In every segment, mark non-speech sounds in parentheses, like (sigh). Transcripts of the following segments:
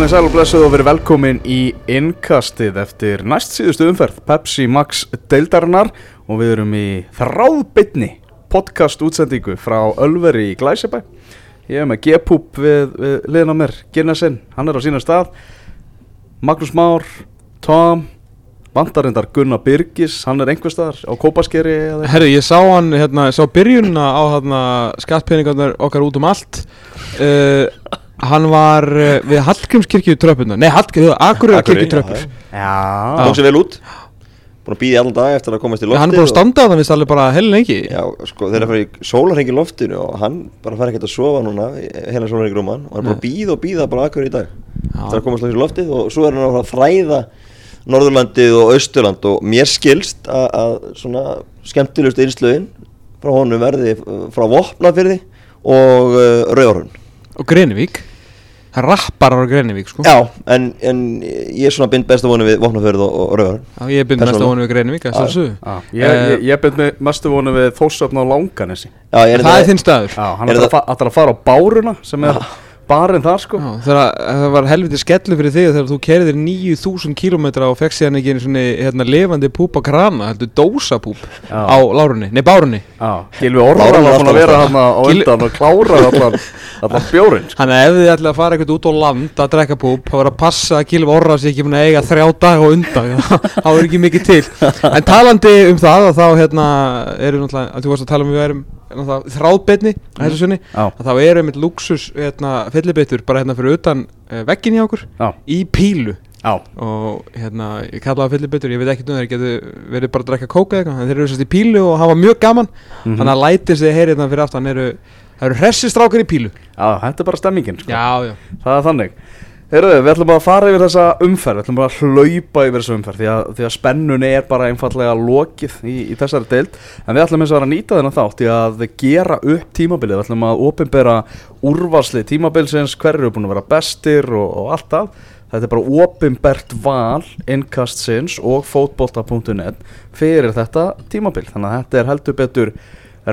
komið sæl og blessuð og verið velkomin í innkastið eftir næst síðustu umferð Pepsi Max deildarinnar og við erum í þráðbytni podcast útsendingu frá Ölveri í Glæsibæ. Ég hef með G-Pup við, við liðin á mér, Girnesinn, hann er á sína stað. Magnús Már, Tom, vandarindar Gunnar Birgis, hann er einhver staðar á Kópaskeri. Herru, ég sá hann, hérna, ég sá byrjunna á hérna skattpeningarnar okkar út um allt. Uh, Hann var uh, við Hallgrímskirkju tröppuna Nei, Hallgrímskirkju, Akureyra Akureyri, kirkju tröppur. Já, Tók sér vel út. Búin að býða allan dag eftir að komast í loftið Hann er búin að standa á það, minnst alveg bara hel lengi. Já, sko, þeir eru að fara í sólarhengi loftinu og hann bara fara ekkert að sofa núna hérna sólarhengi rúman og hann er bara að býða og býða bara akkur í dag eftir að komast í loftið og svo er hann að fara að þræða Norðurlandið og Austurland og mér skilst að, að svona skemmtilegust einslögin frá honum verði frá Vopnafyrði og uh, Rauðarhund Og Grenivík Hann rappar á Grenivík, sko. Já, en, en ég er svona bind best að vonu við Vopnafyrði og, og Rauðarhund Já, ég byrði mest á Persónulega. honum við Grenivík, að Já. sjálfsögðu Já, ég, byrð með mestu vonu við Þórsöfn á Langanesi. Er Það er þinn staður. Er það- ætlar að fara á Báruna sem er barinn þar sko. Já, þegar það var helviti skellu fyrir þig þegar þú kerðir 9000 km og fekk síðan ekki einu svona hérna, lefandi púp á krana, heldur dósapúp á lárunni, nei bárunni. Já, Gilvi Orra Bárinn var búin að vera hann á undan og klára allan, (laughs) allan bjórin sko. Þannig að ef þið ætlaði að fara eitthvað út á land að drekka púp, þá var að passa að Gilvi Orra sé ekki búin að eiga þrjá daga á undan (laughs) þá er ekki mikið til. En talandi um það að þá hérna eru náttúrulega, að þú varst að tala um við erum sinni Já. að þá eru einmitt luxus hérna, fyllibeitur bara hérna fyrir utan uh, veggin hjá okkur Já, í pílu. Já, og hérna, ég kalla það fyllibeitur ég veit ekki um þeir getur verið bara að drekka kóka eða eitthvað en þeir eru sérst í pílu og hafa mjög gaman. Mhm. þannig að lætir sig heyri hérna fyrir aftan eru, það eru hressistrákar í pílu. Já, þetta er bara stemmingin sko. já, já. Það er þannig Heyrðu, við ætlum að fara yfir þessa umferð Við ætlum að hlaupa yfir þessa umferð Því að, því að spennunni er bara einfallega lokið í, í þessari deild. En við ætlum eins og að nýta þennan þátt Í að gera upp tímabilið Við ætlum að opinbera úrvarsli tímabilsins Hver eru búin að vera bestir og, og allt það. Þetta er bara opinbert val Innkastsins og fótbolta.net Fyrir þetta tímabil. Þannig að þetta er heldur betur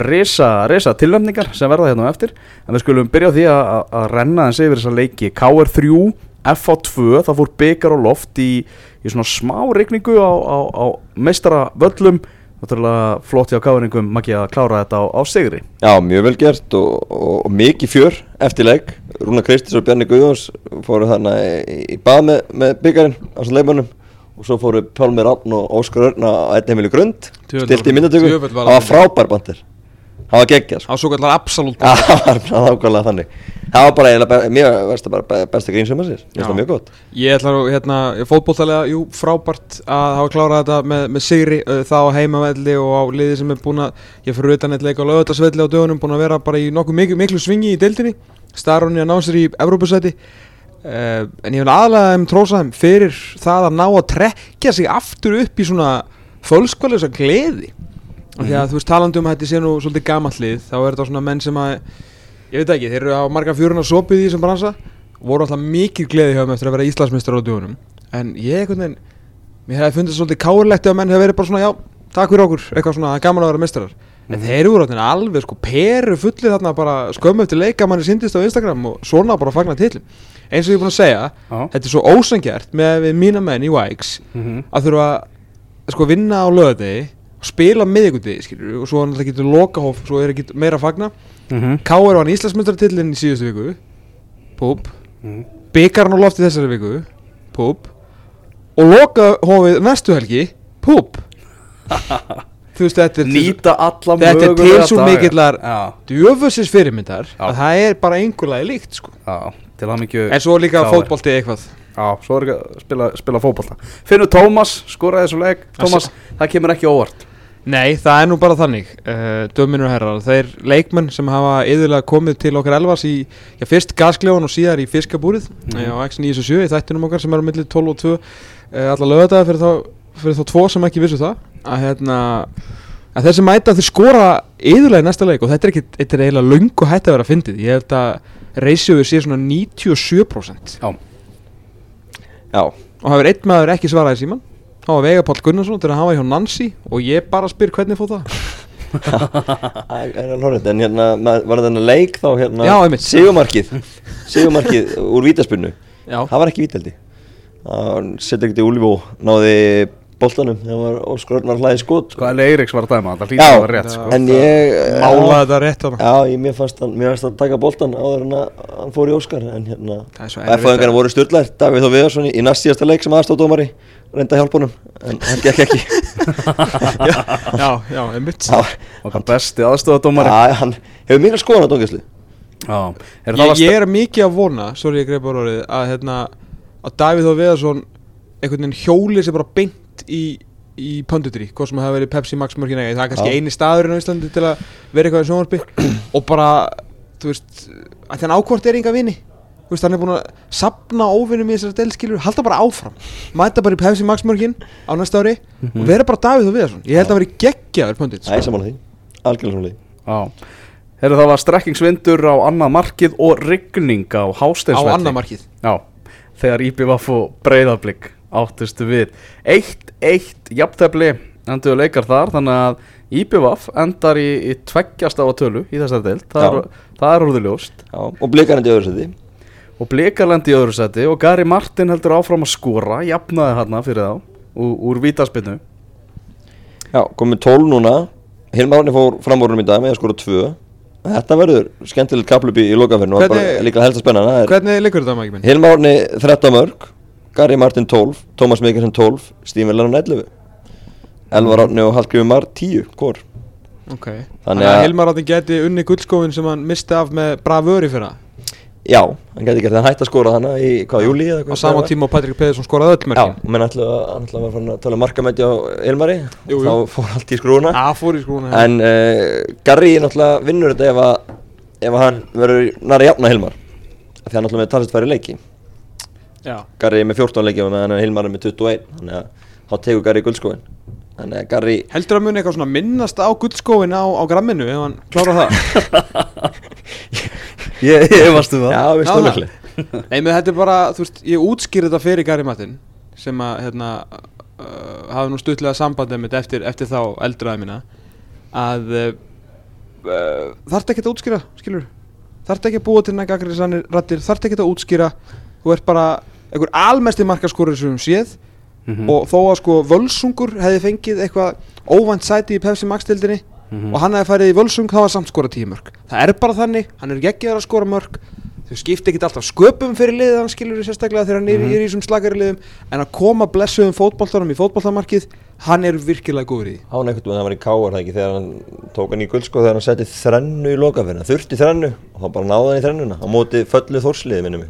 risa, risa tilnæmningar sem verða hérna á eftir. En við skulum byrja á því að, að renna eins yfir þessa leiki. KR3, FH2 það fór byggar á loft í, í svona smá regningu á, á, á meistara völlum Náttúrulega flott hjá káringum Maggi að klára þetta á, á sigri. Já, mjög vel gert og, og, og mikið fjör eftir leik. Rúna Kristins og Bjarni Guðjóns fóru þarna í, í bað með, með byggarinn á þessum leikmönnum. Og svo fóru Pálmi Rafn og Óskar Örn á einni heimilu grund stilt í myndatöku. það var frábær bandir það var geggjað sko. svo kallar absolutt það var (laughs) nákvæmlega þannig. Það var bara eiginlega veist það bara be- besta grín sem að sér, það mjög gott. Ég ætla nú, hérna, fótbolltalega, jú, frábært að hafa klárað þetta með, með sigri uh, þá heimavelli og á liði sem er búin að, ég fyrir utan eitthvað leik á lögutarsvelli á dögunum, búin að vera bara í nokkuð miklu, miklu svingi í deildinni, starfni að ná sér í Evrópusæti, uh, en ég vil aðlega þeim trósa þeim fyrir það að ná að trekja sig aftur upp í svona fölskvalega gleði. Mm Því að þú veist talandi um að þetta sé nú svolítið gamall lið, þá er þetta svona menn sem að, ég veit ekki, þeir eru á marga fjöruna sopið í þessum bransa voru alltaf mikið gleði hjá þeim eftir að vera Íslandsmeistar á dögunum. En ég einhvern veginn mér hefði fundið svolítið káurlegt ef menn hefði verið bara svona já, takk fyrir okkur, eitthvað svona gaman að vera meistarar. En þeir eru ráttinn alveg sko peru fullir þarna bara skömmu eftir leika manni sindist á Instagram og svona bara fagna titlum. Eins og ég er búin að segja, Já. þetta er svo ósangjart með mína menn í Vikes Mhm. að þurfa að sko vinna á lögadegi spila skilur og svo er náttúrulega getur lokahóf svo er ekki meira að fagna. Mhm. K.R. vann Íslandsmyndartillin í síðustu viku. Púp Mhm. Byggarn á lofti þessari viku. Púp Og loka hófið næstu helgi. Púp (laughs) Þú veist þetta er Nýta alla Þetta er til mögulega svo mikillar Djöfusins fyrirmyndar. Já. Að það er bara einhverlega líkt sko. En svo líka KR. fótbolti eitthvað. Já, svo er ekki að spila, spila fótbolta. Finnur Tómas, skoraði þessu leik. Tómas, það kemur ekki óvart Nei, það er nú bara þannig uh, Döminur herrar, þeir leikmenn sem hafa yðurlega komið til okkar elvas í já, fyrst gaskljóðan og síðar í fiskabúrið mm. á X97 í þættinum okkar sem er á milli 12 og 2 uh, alla lögadaga fyrir þá, fyrir þá tvo sem ekki vissu það. Að hérna að þessi mæta þeir skora yðurlega í næsta leik og þetta er ekki, þetta er eiginlega löngu hætti að vera fyndið, ég held að reysjóðu sé svona 97% Já, Já, og hafur einn maður ekki svarað í síman þá var Veigar Páll Gunnarsson til að hafa hjá Nancy og ég bara spyr hvernig fóð það það er alveg horrið En hérna, var þetta leik þá hérna Já, einmitt. Sigumarkið Sigumarkið úr vítaspunnu Já, það var ekki vítaldi hann setur ekkert í Úlfó náði boltanum þegar var Óskar Örnar hlæði skot Hvað er Eiríks var að dæma? Það hlýtur að vera rétt sko. en ég málaði þetta rétt hana Já, ég, mér fannst hann, mér fannst hann taka boltan áður en að hann fór í Óskar en hérna, Það er svo erfitt F-fæðingarna voru styrlaðir Davíð Þó Viðarsson í, í næst síðasta leik sem aðstóðdómari reynda að hjálpa honum, en hann gekk ekki. (laughs) Já, já, einmitt. Já, Okkar besti aðstofadómari já, hann hefur mikið skoðan á dóngjastlu Já, er það ég, ég er mikið að vona, sorry ég greið bara orðið að, hérna, að Davíð Þór Viðarsson einhvern veginn hjóli sér bara beint í, í pöndutri hvað sem hafa verið Pepsi Max mörgin eða það er kannski Já. eini staðurinn á Íslandi til að vera eitthvað í sjónvarpi. Og bara, þú veist að þann ákvort er enga vini veist, hann er búin að sapna óvinnum í þessari delskilur halda bara áfram, mæta bara í Pepsi Max mörgin á næsta ári og vera bara Davíð Þór Viðarsson, ég held að vera geggjaður pöndut Það er saman því, algjörlega saman því. Já. Herru það var strekkingsvindur á annað markið og rigning á á hásteinsvelli annað markið? Já, þegar IBVF og breyðablík áttustu við 1-1 jafntefli endur leikar þar þannig að IBVF endar í, í tveggjast á að tölu í þessari deild. Það, er, það er orðið ljóst. Já, og blikarandi öðru seti og blikarlendi í öðru seti og Gary Martin heldur áfram að skora jafnaði hérna fyrir þá úr, úr vítaspinnu Já, komið 12 núna. Hilmar Árni fór framvorunum í dag með að skora 2 Þetta verður skemmtilegt kaplup í, í lokaferðinu og bara líka helst að spenna er Hvernig leikur þetta minn? Hilmar Árni 13 mörg Gary Martin 12, Tómas Mikkelsen 12 Stífin Lennon 11 Elvar Árni og Hallgrímur Mar 10 Hvor? Ok. Þannig að að- Hilmar átti geti unni guldskófin sem hann misti af með bravöri fyrir það Já, hann gæti ekki að hætti að skora hana í hvað, júli eða Á hvað sama það var? tíma og Patrik Pedersson skoraði öll Já, mörkin menn ætla að ætla að að tala markamætti á Hilmari Jú, jú. Þá fór allt í skrúna Já, fór í skrúna En uh, Garri náttúrulega vinnur þetta ef að ef að hann verður næra jafna Hilmar. Því hann náttúrulega með talsett færi leiki. Já. Garri með 14 leiki og meðan Hilmar er með 21 Þannig að þá tegur Garri guldskóin Þannig að Garri Heldur að muni eitthvað svona minnast á guldskófin á, á gramminu ef hann klára það (laughs) (laughs) Ég, ég varst um það. Já, við Já, stofnleikli Nei, með þetta er bara, þú veist, ég útskýr þetta fyrir Gary Martin sem að, hérna uh, hafi nú stuttlega sambandið mitt eftir, eftir þá eldraði mína að uh, þarft ekki að útskýra, skilur þarft ekki að búa til nægja gaggrinsanir rattir þarft ekki að útskýra. Þú ert bara einhver almesti markaskorur sem við höfum séð. Mhm. og þó að sko Völsungur hefði fengið eitthvað óvænt sæti í Pepsi Max-dildinni Mhm. og hann hefði farið í Völsung þá var samt skora tíu mörg það er bara þannig, hann er ekki að skora mörg þau skipta ekki alltaf sköpum fyrir liðið hann skilur sérstaklega þegar hann er, Mhm. er í þessum slagari liðum en að koma blessuðum fótboltanum í fótboltamarkið hann er virkilega góður í því. Hán einhvern veginn, það var í káar það ekki þegar hann tók hann í guldskóð þegar hann setti þrennu í lokaferðina Þurfti þrennu og þá bara náði hann í þrennuna á móti föllu þórsliði minnum mig.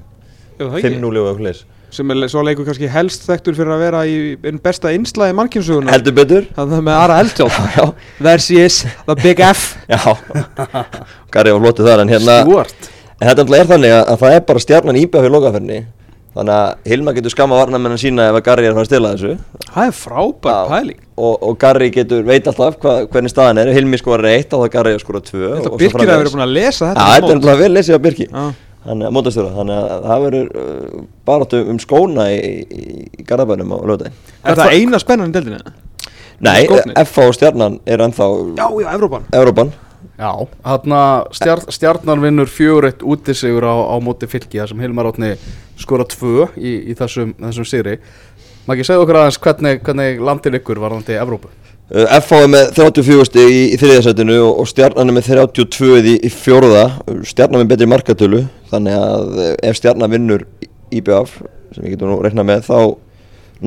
Já, það ekki. 5-0 og eitthvað sem er svo leikur kannski helst þekktur fyrir að vera í einn besta innslagi mannkynnsuguna Heldur betur. Það með Ara Eldjón (laughs) Já, versus the big F. (laughs) Já. Garri var flotið þar en hérna Stuart. En þetta er þannig að, að það er bara stjarnan íbjöð fyrir lokaferðinni. Þannig að Hilma getur skamma varnamenn sína ef að Garri er að fara að stila þessu. Það er frábær Já. pæling. Og, og Garri getur, veit alltaf hva, hvernig staðan er. Hilmi skorar eitt og það Garri að skora tvö Þetta og svo Birkir hefur verið búin að lesa Já, þetta Þannig að mótastjóra, þannig að það verður uh, baráttu um skóna í, í, í Garðabænum á lögdæn Er það eina spennan í deildinni? Nei? FH og stjarnan er ennþá Já, já, Evrópan. Evrópan. Já, hérna stjar, stjarnan vinnur fjöguritt útisigur á, á móti fylki þar sem Hilmar Átni skora tvö í, í þessum, þessum sigri. Maki, segðu okkur aðeins hvernig, hvernig landin ykkur varðandi Evrópu? Uh, FH er með 34 stig í, í þriðasætinu og, og stjarnan er með 32 í, í fjóruða stjarnan með betri markatölu þannig að uh, ef stjarnan vinnur IBF sem við getum nú reiknað með þá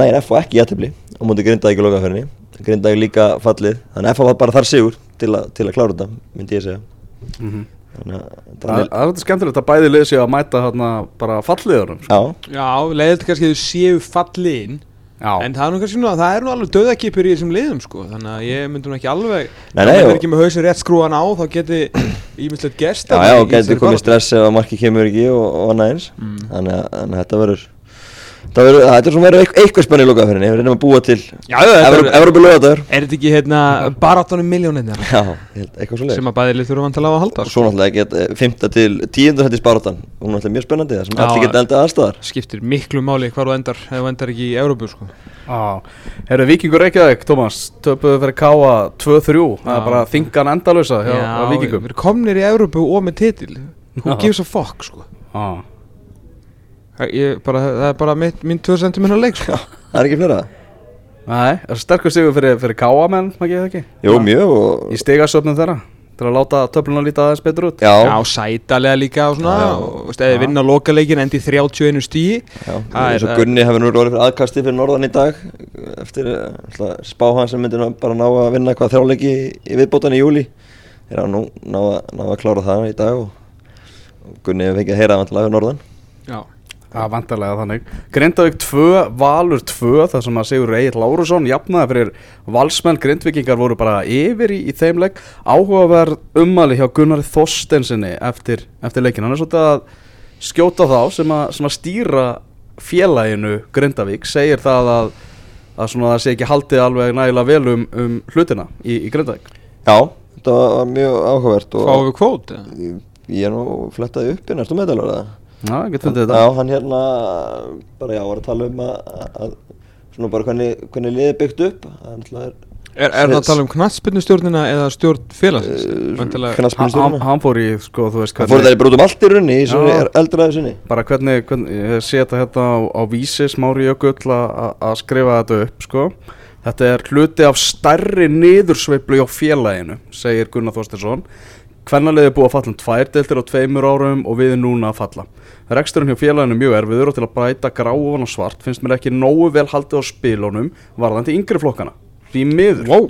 nægir FH ekki í aðtefli á móti Grindavík í lokaferðinni Grindavík líka fallið þannig að FH var bara þar sigur til, a, til að klára þetta myndi ég segja Mhm. þannig að Það er þetta skemmtilegt að bæði lið sig að mæta hérna bara falliðurum sko. já, Já, leiðilegt kannski að þau séu fallin Já, En það er nú kannski nú það er nú alveg döðakipur í þessum liðum sko Þannig að ég myndi nú ekki alveg Ef og- er ekki með hausin rétt skrúan á Þá geti (clears throat) ímyndslegt gerst já, já, og getur þessari komið stress ef að marki kemur ekki og, og annað eins. Mm. þannig, að, þannig að þetta verður það verður, þetta er svona verður eitthvað, eitthvað spenni í lokaferðinni við reynum að búa til Já, já, þetta er- Evrópu lögadagur Er þetta ekki hérna baráttunum miljónir Já, eitthvað svo Sem að bæði lið þurfa vantilega að halda svo náttúrulega get 5. til 10. hættis barátan Hún er náttúrulega mjög spennandi Það sem Já. allir geta endað aðstæðar Skiptir miklu máli hvar þú endar Ef þú endar ekki í Európu sko Já, herru Víkingur Reykjavík, Tómas, töpuðu fyrir Káa 2-3, það er Já. bara þingan endalösa hjá, hjá Víkingum. við erum komnir í Európu og með titil Já. gives a fuck sko Já, ég, bara, það er bara mitt, mín 2 cm leik sko. (laughs) Það er ekki fleira? Nei, er það sterkur sigur fyrir, fyrir káamenn? Jú, mjög og Í stigasöfnum þeirra, til að láta töfluna líta aðeins betur út. Já, Já, sætalega líka og svona og eða vinna lokaleikin endi 31 stíi já. Það eins og er- Gunni hefur nú orðið fyrir aðkasti fyrir norðan í dag eftir eh, ætla, spá hann sem myndi nú bara ná að vinna eitthvað þrjáleiki í viðbótan í júli þeir hafa nú ná að, ná að klára það í dag og, og Gunni hefur fengið að heyra vantilega fyrir norðan. Já, Já, vantarlega þannig. Grindavík 2, Valur 2 Það sem að Sigur Egil Lárusson jafnaði fyrir valsmenn. Grindvíkingar voru bara yfir í, í þeim leik. Áhugaverð ummæli hjá Gunnari Þorstensinni eftir, eftir leikin Hann er svolítið að skjóta þá sem að, sem að stýra félaginu Grindavík segir það að, að svona það sé ekki haldið alveg nægilega vel um, um hlutina í, í Grindavík. Já, þetta var mjög áhugavert og fáum við kvót eða? ég, ég er nú flettaði uppi næstu meðdalar það Já, ég get fundið þetta Já, hann hérna bara já, var að tala um að, að svona bara hvernig, hvernig liðið byggt upp er Er, er það að tala um knattspinnustjórnina eða stjórn félagsins? uh, hann, knattspyrnustjórnina hann fór í, sko, þú veist hann fór það í brotum allt í runni í Já. sinni eldraði sinni bara hvernig, hvernig ég sé þetta hérna á, á vísi smári jökull að- skrifa þetta upp sko. þetta er hluti af stærri niðursveiflu á félaginu segir Gunnar Þorstinsson hvernaliði er búið að falla um tvær deildir á tveimur árum og við er núna að falla reksturinn hjá félaginu er mjög erfiður og til að bæta gráan og svart finnst mér ekki nógu vel haldið á spilunum varðandi yngri flokkana því miður Wow.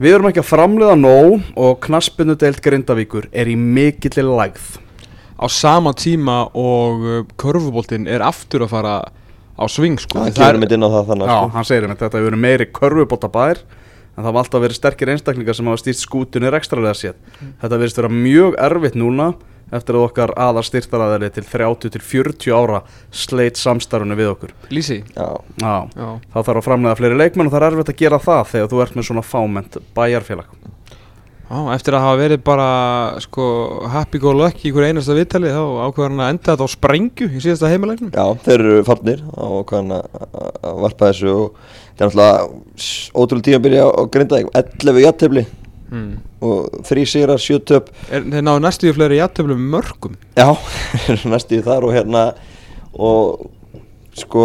við erum ekki að framleiða nóg og knaspinu deild Grindavíkur er í mikilli lægð Á sama tíma og uh, körfuboltinn er aftur að fara á sving sko. Það er- inn á það þannig Já, sko. hann segir einmitt, þetta hefur verið meiri körfubóta bær en það hafa alltaf verið sterkir einstaklingar sem hafa stýrt skútunni rekstralega sér Þetta verðist vera mjög erfitt núna eftir að okkar aðar styrtaraðari til 30 til 40 ára sleit samstarfunu við okkur. Lýsi? Já, Já, Já. þá þarf að framlega fleiri leikmenn og það er erfitt að gera það þegar þú ert með svona fáment bæjarfélag. Já, eftir að hafa verið bara sko, happy go lucky í hverju einasta viðtali þá ákveður hann að enda þetta á sprengju í síðasta heimilegnum já, þeir eru farnir á hvaðan að varpa þessu og það er náttúrulega ótrúlega tímabili á, á Grindavík. 11 jættefli hmm. og 3 sigrar, 7 töp. Þeir náðu næstu í fleiri játtöflum mörgum? Já, (laughs) næstu í þar og hérna og sko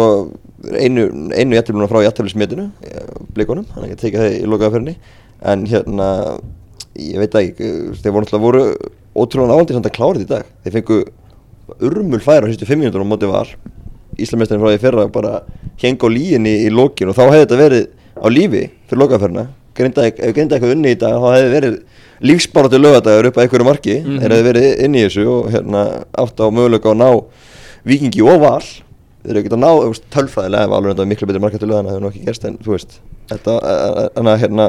einu, einu jættefluna frá jætteflismetinu blikunum, þannig að ég tekið það í lokaðaferðinni en hérna ég veit ekki, þeir voru náttúrulega voru ótrúlega áhaldið samt að klára þetta í dag. Þeir fengu urmul færa á sístu 5 minútur á móti var Íslamestarinn frá því fyrra bara heng á líginni í lokin og þá hefði þetta verið á lífi fyrir lokaðaferðina Grindavík- ef Grinda eitthvað unni í dag þá hefði verið lífsbáratu lögadagur upp að einhverju marki. Mhm. þeir hefði verið inn í þessu og hérna átt á möguleika að ná vikingi og val. Þeir eru ekki að ná tölfræðilega ef alveg þetta var miklu betri markatu lögana það hefur nú ekki gerst en þú veist þetta, að hérna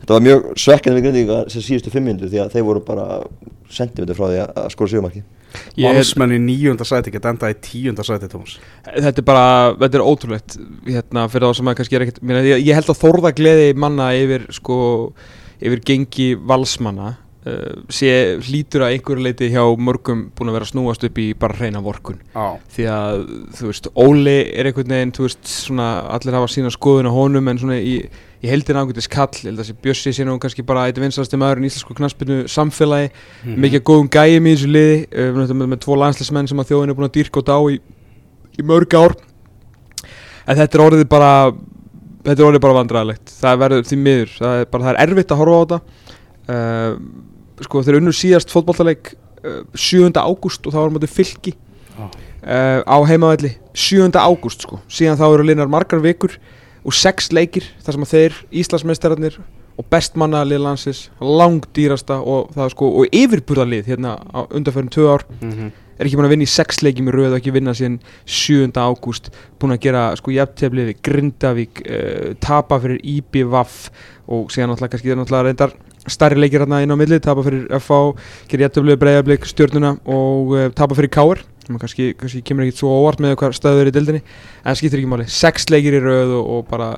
þetta var mjög svekkandi við grindíka sem síðustu fimm minnur því að þeir voru bara sentimentur frá því að- skora sigumarki Ég- Valsmenn í níunda sæti geta endað í tíunda sæti Tómas. Þetta er bara, þetta er ótrúlegt hérna, fyrir þá sem að kannski er ekkert mér, ég, ég held að þórða gleði manna yfir sko, yfir gengi valsmanna uh, sé hlýtur að einhverju leiti hjá mörgum búin að vera snúast upp í bara hreina vorkun. Já, því að, þú veist, Óli er einhvern veginn, þú veist, svona allir hafa sína skoðun á honum en svona í, í heldin ágætis kall, held að þessi Bjössi sé nú kannski bara eitt vinstasti maður í íslensku knaspinu samfélagi, mikið góðum gæjum í þessu liði, uh, með, með, með tvo landslismenn sem að þjóðin er búin að dýrka og dá í, í mörg ár. En þetta er orðið bara þetta er orðið bara vandræðilegt það verður því miður, það er bara það er erfitt að horfa á þetta. Uh, sko þeir unnur síðast fótballtaleik uh, 7. ágúst og það var mjög fylki. Já. uh, á heimavelli. 7. ágúst sko, síðan þá eru linar margar vikur og sex leikir þar sem að þeir Íslandsmeistararnir og bestmannalið landsins langdýrasta og sko og yfirburðalið hérna undanferðin tvö ár Mhm. er ekki búin að vinna í sex leikjum í röð og ekki vinna síðan 7. ágúst búin að gera sko jafnteflið við Grindavík uh, tapa fyrir IBVF og síðan náttúrulega kannski það er náttúrulega reyndar stærri leikir hérna inn á milli tapa fyrir FH, gera jafnteflið við Breiðablík stjórnuna og uh, tapa fyrir Káar sem kannski, kannski kemur ekkert svo óvart með hvað stöður í dildinni en það skiptir ekki máli, sex leikir í röð og, og bara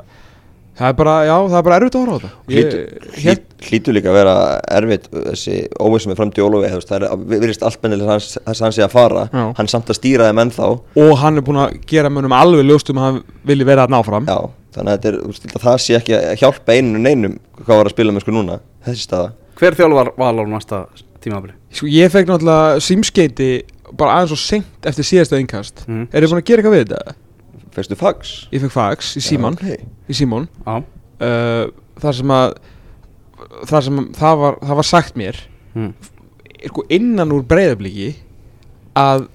það er bara, já, það er bara erfitt að horfa á þetta. Hlýtur Ég- hlýt, hlýtur líka að vera erfitt þessi óvið sem er fram til Ólofi það er, við virðist allt bennileg þess að hann sé að fara. Já. hann er samt að stýra þeim ennþá. Og hann er búin að gera mönnum alveg ljóst um að hann vilji vera að ná fram Já, þannig að, þetta er, það sé ekki að hjálpa einu neinum hvað var að spila með sko núna þessi staða. Hver þjálfar val á næsta tímabili? Sko, ég fekk náttúrulega símskeiti bara aðeins og seint eftir síðasta innkast Mm. Er þið búin að gera eitthvað við þetta? Fyrstu fax Ég fekk fax í síman, Já, ok. í símón Já, uh, þar sem að þar sem að það var, það var sagt mér mm. sko innan úr breyðabliki að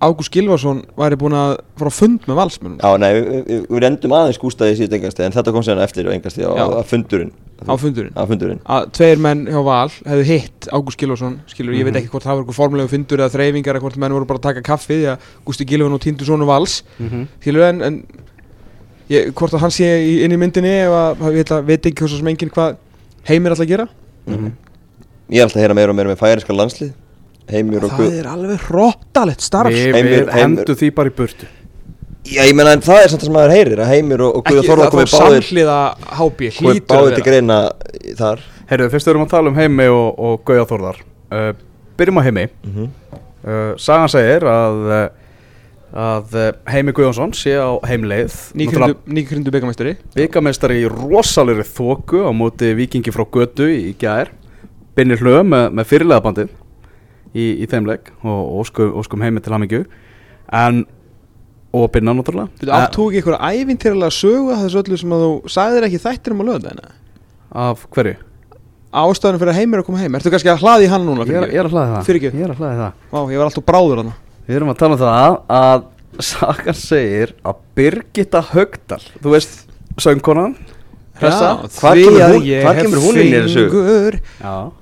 Ágúst Gilvarsson væri búin að fara á fund með valsmönum Já, nei, við, við, við rendum aðeins gústaði síðan engasti En þetta kom sérna eftir og engasti á, á fundurinn. Á fundurinn. Á fundurinn. Að tveir menn hjá Val hefðu hitt Ágúst Gilvarsson skilur, ég veit Mhm. ekki hvort það var eitthvað formulegu fundur eða þreyfingar eða hvort menn voru bara að taka kaffi því að Gústi Gilvarsson og Tindur Sónu Vals. Mm skilur en, en ég, hvort að hann sé í, inn í myndinni og að veit, veit ekki hvort sem enginn hvað heimir alltaf að gera? Mhm. Ég er alltaf að heyra meira og meira með færiska landslið Heimir og það Guð er alveg hróttalegt starf. Við, Heimir- við Heimir- hendum því bara í burtu. Já, ég meina en það er samt það sem maður heyrir Að Heimir og, og Guð og ekki Þorvar það komið báðir samhliða hábí að báðir til greina þar. Heyrðu, fyrst við erum að tala um heimi og, og Gauja Þórðar. Uh, Byrjum á heimi. Mm uh, Sagan segir að að uh, Heimi Guðjónsson sé á heimleið. Nýkrindu byggamestari Byggamestari í rosalegri þóku á móti vikingi frá götu í gær. Binni hlöð með, með fyrirlega bandið í, í þeim leik og óskum, óskum heimi til hamingju. En og Binna náttúrulega. Þú átt þú ekki eitthvað ævintýralega sögu að þessu öllu sem að þú sagðir ekki þættir um að löða þennan af hverju? Ástæðan fyrir að heimir að koma heim. Ertu kannski að hlaði í hann núna? Ég er, ég er að hlaði það. Ég er að hlaði það. Vá, ég var alltaf bráður hann Við erum að tala um það að Sagan segir að Birgitta Högdal Þú veist, söngkonan Hressa Hvar kemur hún- hvar kemur hún inn í þessu?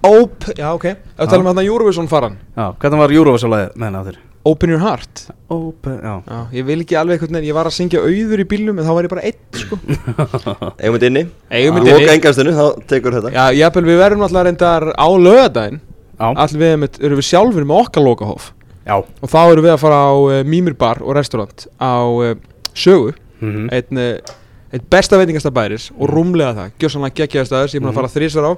Óp, já. Ok. Ef við talum um þarna Eurovision faran. Já, hvernig var Eurovision-lagið með henni á þér? Open your heart. Open, já. Já, ég vil ekki alveg eitthvað Ég var að syngja auður í bílnum En þá var ég bara einn sko. (laughs) Eigum við inni? Eigum við inni. Loka engastinu, þá tekur þetta. Já, jafnvel við verðum alltaf reyndar á lögadaginn Já, Allir við einmitt- erum við sjálfur með okkar lokahóf. Já. Og þá erum við að fara á uh, Mímir bar og restaurant Á uh, sögu. Mhm. einn, uh, einn besta veitingasta bæris og rúmlega það, gjössanlega geggjaði staður sem ég er búin að fara þrísvar á.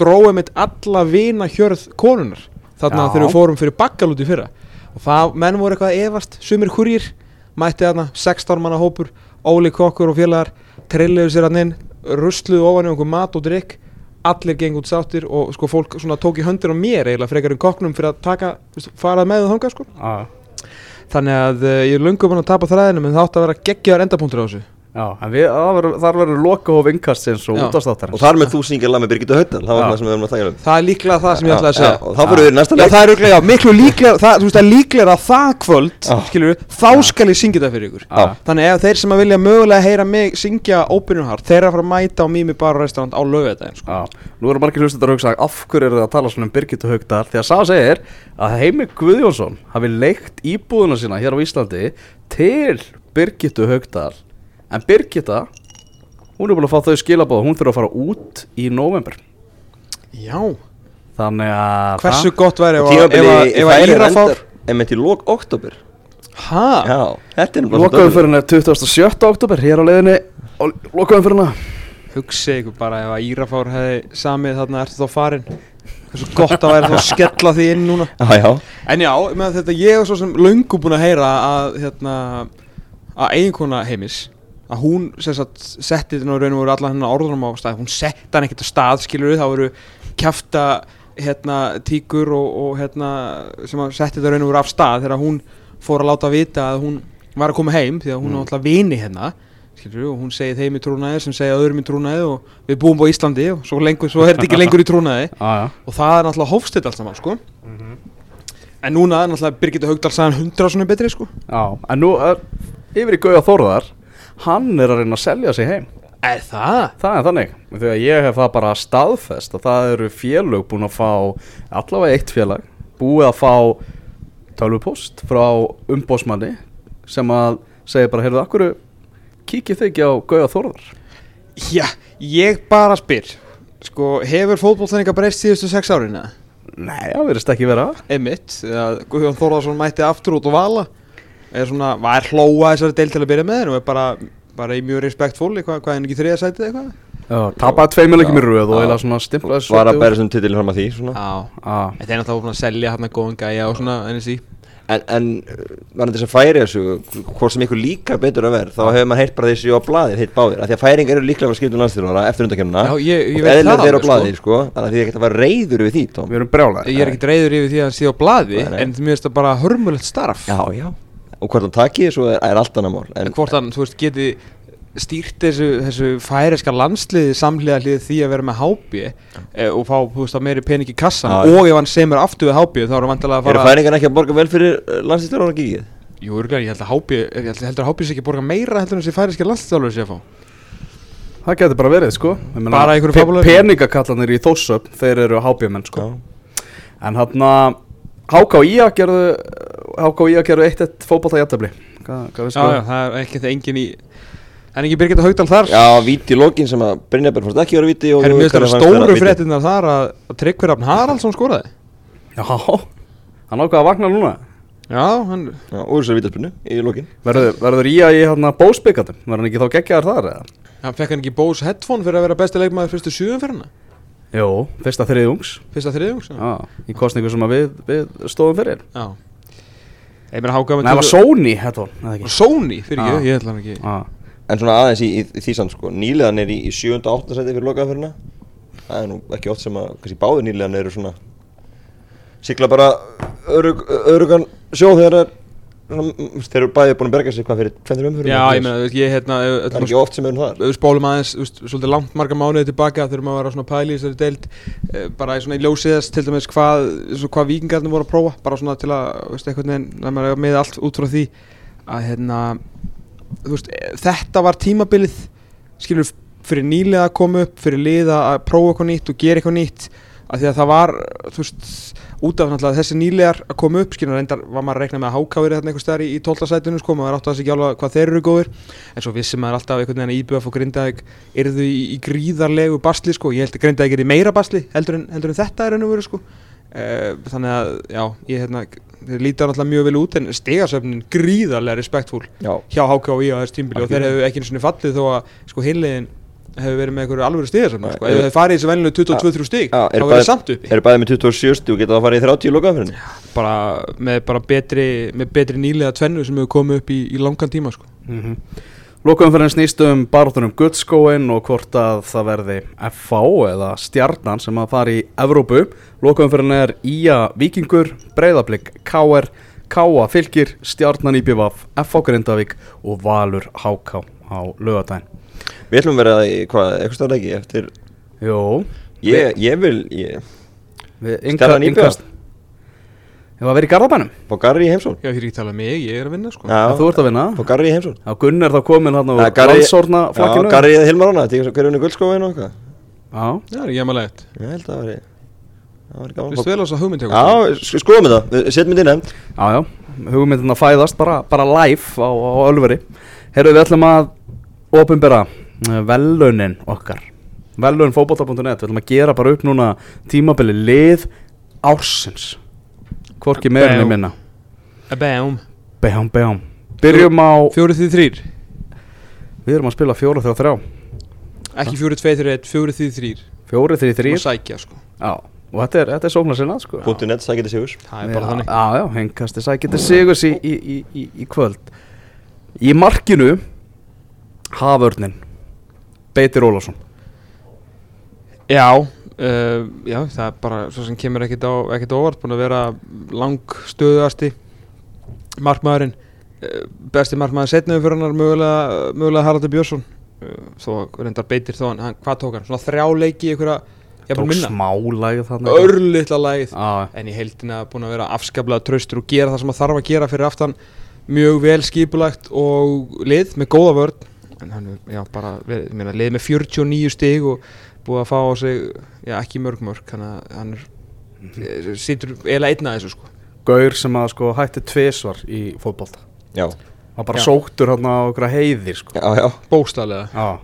Dróðum mitt alla vina hjörð konunar þarna Já. þegar við fórum fyrir bakkalút í fyrra. Og það, menn voru eitthvað að efast sumir hurjir, mætti þarna 16 manna hópur, Óli Kokkur og félagar trilluðu sér hann inn rusluðu ofan í okkur mat og drikk allir gengur út sáttir og sko fólk svona tók í höndir á mér eiginlega frekar en kokknum fyrir að taka, veist, fara með það þangað sko. Þannig að uh, ég er búin að tapa þræðinu en það átti að vera geggjaðar endapunktur á þessu já, en við, það verður- þar verður loka og vinkastins og Já. útastáttarins Og þar með þú syngir lag með Birgitta Höttal Það var Já. það sem við erum að tala um. Það er líklega það sem ég Já, ætlaði að segja. já, Og þá fyrir við næsta Já, leik. það er örugglega, já, miklu líklega það, Þú veist, það er líklega að það kvöld Já. Skilur við, þá skal ég syngja það fyrir ykkur. Já. Þannig ef þeir sem að vilja mögulega heyra mig syngja Heart Þeir að fara að mæta á Mimi Bar og Restaurant á lögðaðin sko. Já, nú það til en Birgitta hún er búin að fá þau skilabóð hún þurfa að fara út í november Já. Þannig að Hversu gott væri ef að- ef að- ef að Írafár Emmett í lók oktober Hæ? Já, þetta er lokaðum fyrir henni 27. oktober hér á leiðinni. Og lokaðum fyrir henni Hugsi ykkur bara ef að Írafár hefði samið þarna ertu þá farin? Hversu gott að væri þá að skella því inn núna? (laughs) Já, já. En já, með þetta ég er svo sem löngu búin að heyra að hérna að eiginkona heimis að hún setti þetta raun og veru allan hennar orðunum á stað. Hún setti hann ekkert á stað skilur við þá voru kjafta hérna tíkur og, og hérna sem að setti þetta raun og veru af stað þegar hún fór að láta vita að hún var að koma heim því að hún Mm. er alltaf vini hérna skilur við og hún segið þeim í trúnaði sem segið öðrum í trúnaði og við búum á Íslandi og svo, lengur, svo er þetta ekki lengur í trúnaði. Já, (laughs) já. Og það er náttúrulega hófstitt allt saman sko. En núna er náttúrulega Birgitta Haugdal sagðan hundra svona betri sko. Já, en nú er yfir í Gauja Þórðar hann er að reyna að selja sig heim. Er það? Það er þannig, þegar ég hef það bara staðfest að það eru félög búin að fá allavega eitt félag búið að fá tölvupost frá umbósmanni sem að segja bara, heyrðu, akkur kíkið þið ekki á Gauja Þórðar? Já, ég bara spyr sko, hefur fótbollin eitthvað breyst síðustu sex árin eða? Nei, það verðist ekki vera. Einmitt, að Guðjón Þórðarsson mætti aftur út og vala er svona, var hlóa þessari deil til að byrja með þér og er bara, bara í mjög respektful hvað, hvað er hann ekki þriða sætið eitthvað? Já, tapaði tveimur í röð og eða svona stimplaði Var að bæra sem titilin fram að því svona. Þetta er náttúrulega að selja hann að góðan gæja og svona NSI En, en var þetta þess að færi þessu hvort sem ykkur líka betur að verð þá hefur maður heyrt bara þessi á blaðið hitt báðir af því að færingar eru líklega að skipta um landstyrnara eftir undakemna Já, ég- ég og veit það eðlilega þeir á blaðið sko. þannig að því ekki að vera reyður við því Tom. Við erum brjálæðir Ég er ekkert reyður yfir því að hann sé á blaði. En mér finnst það bara hörmulegt starf. Já, já og hvort hann taki þessu er, er allt annað mál en, En hvort hann, þú veist, geti stýrt þessu, þessu færiska landsliði samhliða hlið því að vera með HB e, og fá, þú veist, að meiri pening í kassan já. og ef hann semur aftur við HB þá er hann vantilega að fara færingar ekki að borga vel fyrir landstyrara og gíkið? Jú, örgulega, ég held að HB, ég held heldur að HB sé ekki að borga meira heldur en þessi færiska landsliðalur sé að fá. Það getur bara verið sko. Bara einhverju fábúlega- Peningakallanir í Þórsöp Þeir eru hábjömenn sko. En hann að Háka og Ía gerðu Háka og Ía gerðu eitt eitt jættabli veist Já, já, það? er ekki það engin í En ekki Birgitta Haugdal þar. Já, víti í lokin sem að Brynjarberg fórst ekki að vera og finnst það fannst vera stóru víti. fréttinnar þar að, að Tryggvi Rafn Haraldsson skoraði. Já Hann ákvað að vakna núna. Já, hann Já, úr þessari vítaspinnu í lokin. Verður, verður Ía í hann að bósbyggatum Verður hann ekki þá geggjaðar þar eða? Hann fekk hann ekki Bose headphone fyrir að vera besti leikmaður fyrstu sjöum Jú, fyrsta þriðjungs Fyrsta þriðjungs Já, Já, í kostningu sem að við, við stóðum fyrir já. Ég meina háka Nei, það var Sony, þetta var, eða ekki Sony, fyrir Já. ekki, ég held hann ekki Já, En svona aðeins í, í, í því samt sko Nýliðan er í, í 7. og 8. seti fyrir lokaðferðina Það er nú ekki oft sem að kannski báður nýliðan eru svona Sigla bara örug, örugan sjó þegar það er Þeir eru bæði búin að berga sig hvað fyrir 20 umfyrir Já, ég meina, ég hérna Það er ekki oft sem eru þar? Ef við spólum aðeins, svolítið langt marga mánuði tilbaka þurfum að vera svona pæli í þessari deild eh, bara í svona í ljósiðast til dæmis hvað, hvað vikingarnir voru að prófa bara svona til að, veist, einhvern veginn að maður er með allt út frá því að hérna, veist, eh, þetta var tímabilið skilur fyrir nýlega að koma upp fyrir liða að prófa eitthvað nýtt og gera eitthvað nýtt að því að það var, veist út af náttúrulega þessi nýlegar að koma upp skilur reyndar var maður að rekna með að hákáður þarna einhver staðar í, í 12. sætinu sko, maður átti að sig ekki alveg hvað þeir eru góðir. En svo vissi maður alltaf einhvern veginn að íbjöf og grindaðeg yrðu í, í gríðarlegu basli sko, ég held að grindaðeg er í meira basli heldur en, heldur en þetta er ennum verið sko. Uh, þannig að, já, ég hérna þeir líta náttúrulega mjög vel út en stegasöfnin gríðarlega respektfúl Já, hjá HKI á þess tímbili og þeir hefðu ekki einu sinni fallið þó að sko hinlegin hefur verið með einhverju alvöru stigasöfna sko. Nei, ef þeir farið í þessu venilegu 22-3 stig Já, þá verður bæði- samt uppi eru bæði með 27 stíu og geta það að fara í 30 í lokaðferðinni bara með bara betri með betri nýlega tvennu sem hefur komið upp í, í langan tíma sko. mm Lokaum fyrir snýst um barátunum Guldskóin og hvort að það verði FH eða Stjarnan sem að fara í Evrópu. Lokaum fyrir er Ía Víkingur, Breiðablík KR, Káa Fylgir, Stjarnan IBVF, FH Grindavík og Valur HK á lögadaginn. Við ætlum að vera í hvað, eitthvað stáð ekki eftir Jó, Ég, ég vil, ég, við Stjarnan IBVF? innkast Hefur að vera í Garðabænum? fá Garri í heimsón Já, því ekki tala um mig, ég er að vinna sko. Já, Þú ert að vinna? Fá Garri í heimsón Já, Gunn er þá komin hann á Ja, Garri- landsórna Já, flakkinu. Garri eða Hilmar Rána, þegar hverju unni guldskóin og eitthvað? Já, Já, það er gemalegt Ég held að það væri Það væri gaman. Vistu vel á þess að hugmynd hjá Já, sk- skoðum þetta, Við setjum þetta í nefnd. Já, já, hugmyndin að fæðast bara, bara live á, á Ölveri. Herru, við ætlum að ofinbera velunin okkar. Velun fótbolta.net við ætlum að gera bara upp núna tímabili lið ársins. Hvorki en minna. Bam Bejám, bejám Byrjum á, Fjórið því þrýr við erum að spila fjóra þegar þrjá. Ekki fjórið tveið þrýr eitt, fjórið því þrýr Fjóri því Og þrýr sækja sko. Já, og þetta er, þetta er sóknar sinna sko. Punktu net, sækiti sigurs. Það er bara þannig. Já, já, hengkasti sækiti sigurs í, í, í, í, í kvöld. Í markinu Haförnin Beitir Ólafsson. Já, uh, já, það er bara svo sem kemur ekkit á, ekkit á óvart búin að vera lang stöðasti markmaðurinn uh, besti markmaður setnum fyrir hann mögulega, mögulega Haraldur Björnsson. Uh, þó reyndar beitir þó hann, hann hvað tók hann, svona þrjá leiki í einhverja, Tók minna? smálægð þarna örlittla lægið Já, en í heildina búin að vera afskaplega traustur og gera það sem það þarf að gera fyrir aftan. Mjög vel skipulagt og lið með góða vörn en hann er, já, bara, verið, ég meina, lið með 49 stig og búið að fá á sig já, ekki mörg mörg þannig að hann er, Mhm. sýtur eiginlega einn að þessu sko. Gaur sem að sko hætti tvisvar í fótbolta. Já, Var bara Já. sóttur hann á okkur heiðir sko. Já, já. Bókstaflega. Já,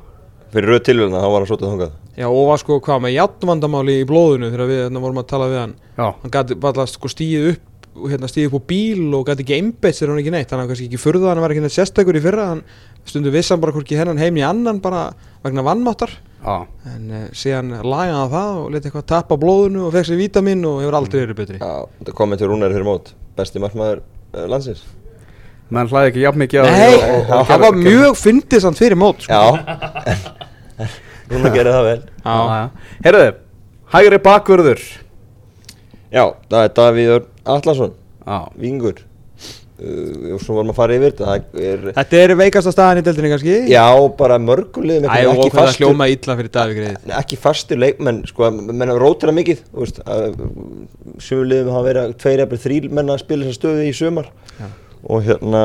Fyrir röð tilvölna, þá var hann svolítið þangað. Já, og var sko hvað með játnvandamáli í blóðinu þegar við hérna, vorum að tala við hann. Já, hann gæti bara sko stíð upp hérna, stíð upp á bíl og gæti ekki einbeitt sér hann ekki neitt. Hann var kannski ekki furða hann var ekki neitt sérstakur í fyrra hann stundu vissan bara hvorki hennan heim í annan bara vegna vannmáttar já. En uh, síðan lagaði hann það og leti eitthvað tappa blóðinu og fekk sér vítamin og hefur aldrei verið betri. Já, þetta komið til Rúnari fyrir mót. Besti markmaður uh, landsins. Menn hlæði ekki jafn mikið Nei, og- og- og það var mjög fyndið samt fyrir mót sko. Já. (laughs) Rúna gerir það vel. Já, já. Heyrðu, hægri bakvörður. Já, það er Davíður Atlason. Já, Vingur uh, og svo varum að fara yfir þetta er, Þetta er veikasta staðan í deildinni kannski? Já, bara mörgulegum ekki fastur hljóma illa fyrir Davík Greið Nei, ekki fastur leikmenn sko, menn hafa rótira mikið sumulegum hafa verið að tveir eða þrýr menn að spila þessa stöðu í sumar og hérna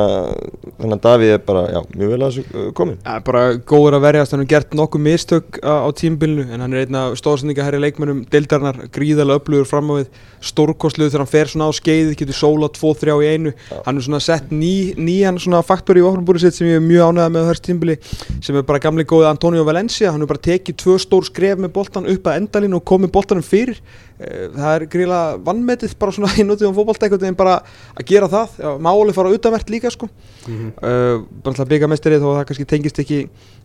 þannig að Davíð er bara, já, mjög vel að þessu uh, komin Ja, bara góður að verjast, hann hefur gert nokkuð mistök á, á tímbilinu en hann er einn af stóðsendinga herri leikmennum deildarnar, gríðarlega upplöfur fram á við stórkostluð þegar hann fer svona á skeið getur sóla 2-3 í einu. Hann er svona sett ný, nýjan svona faktor í ofnbúri sitt sem ég er mjög ánægða með á þessu tímbili sem er bara gamli góði Antonio Valencia. Hann er bara tekið tvö stór skref með boltan upp að endalínu og komið boltanum fyrir það er gríðarlega vannmetið bara svona (laughs) í nútíðum einhvern veginn bara að gera það, máli fara utanvert líka sko. Mhm. uh, bara alltaf byggja mestarið þó að það kannski tengist ekki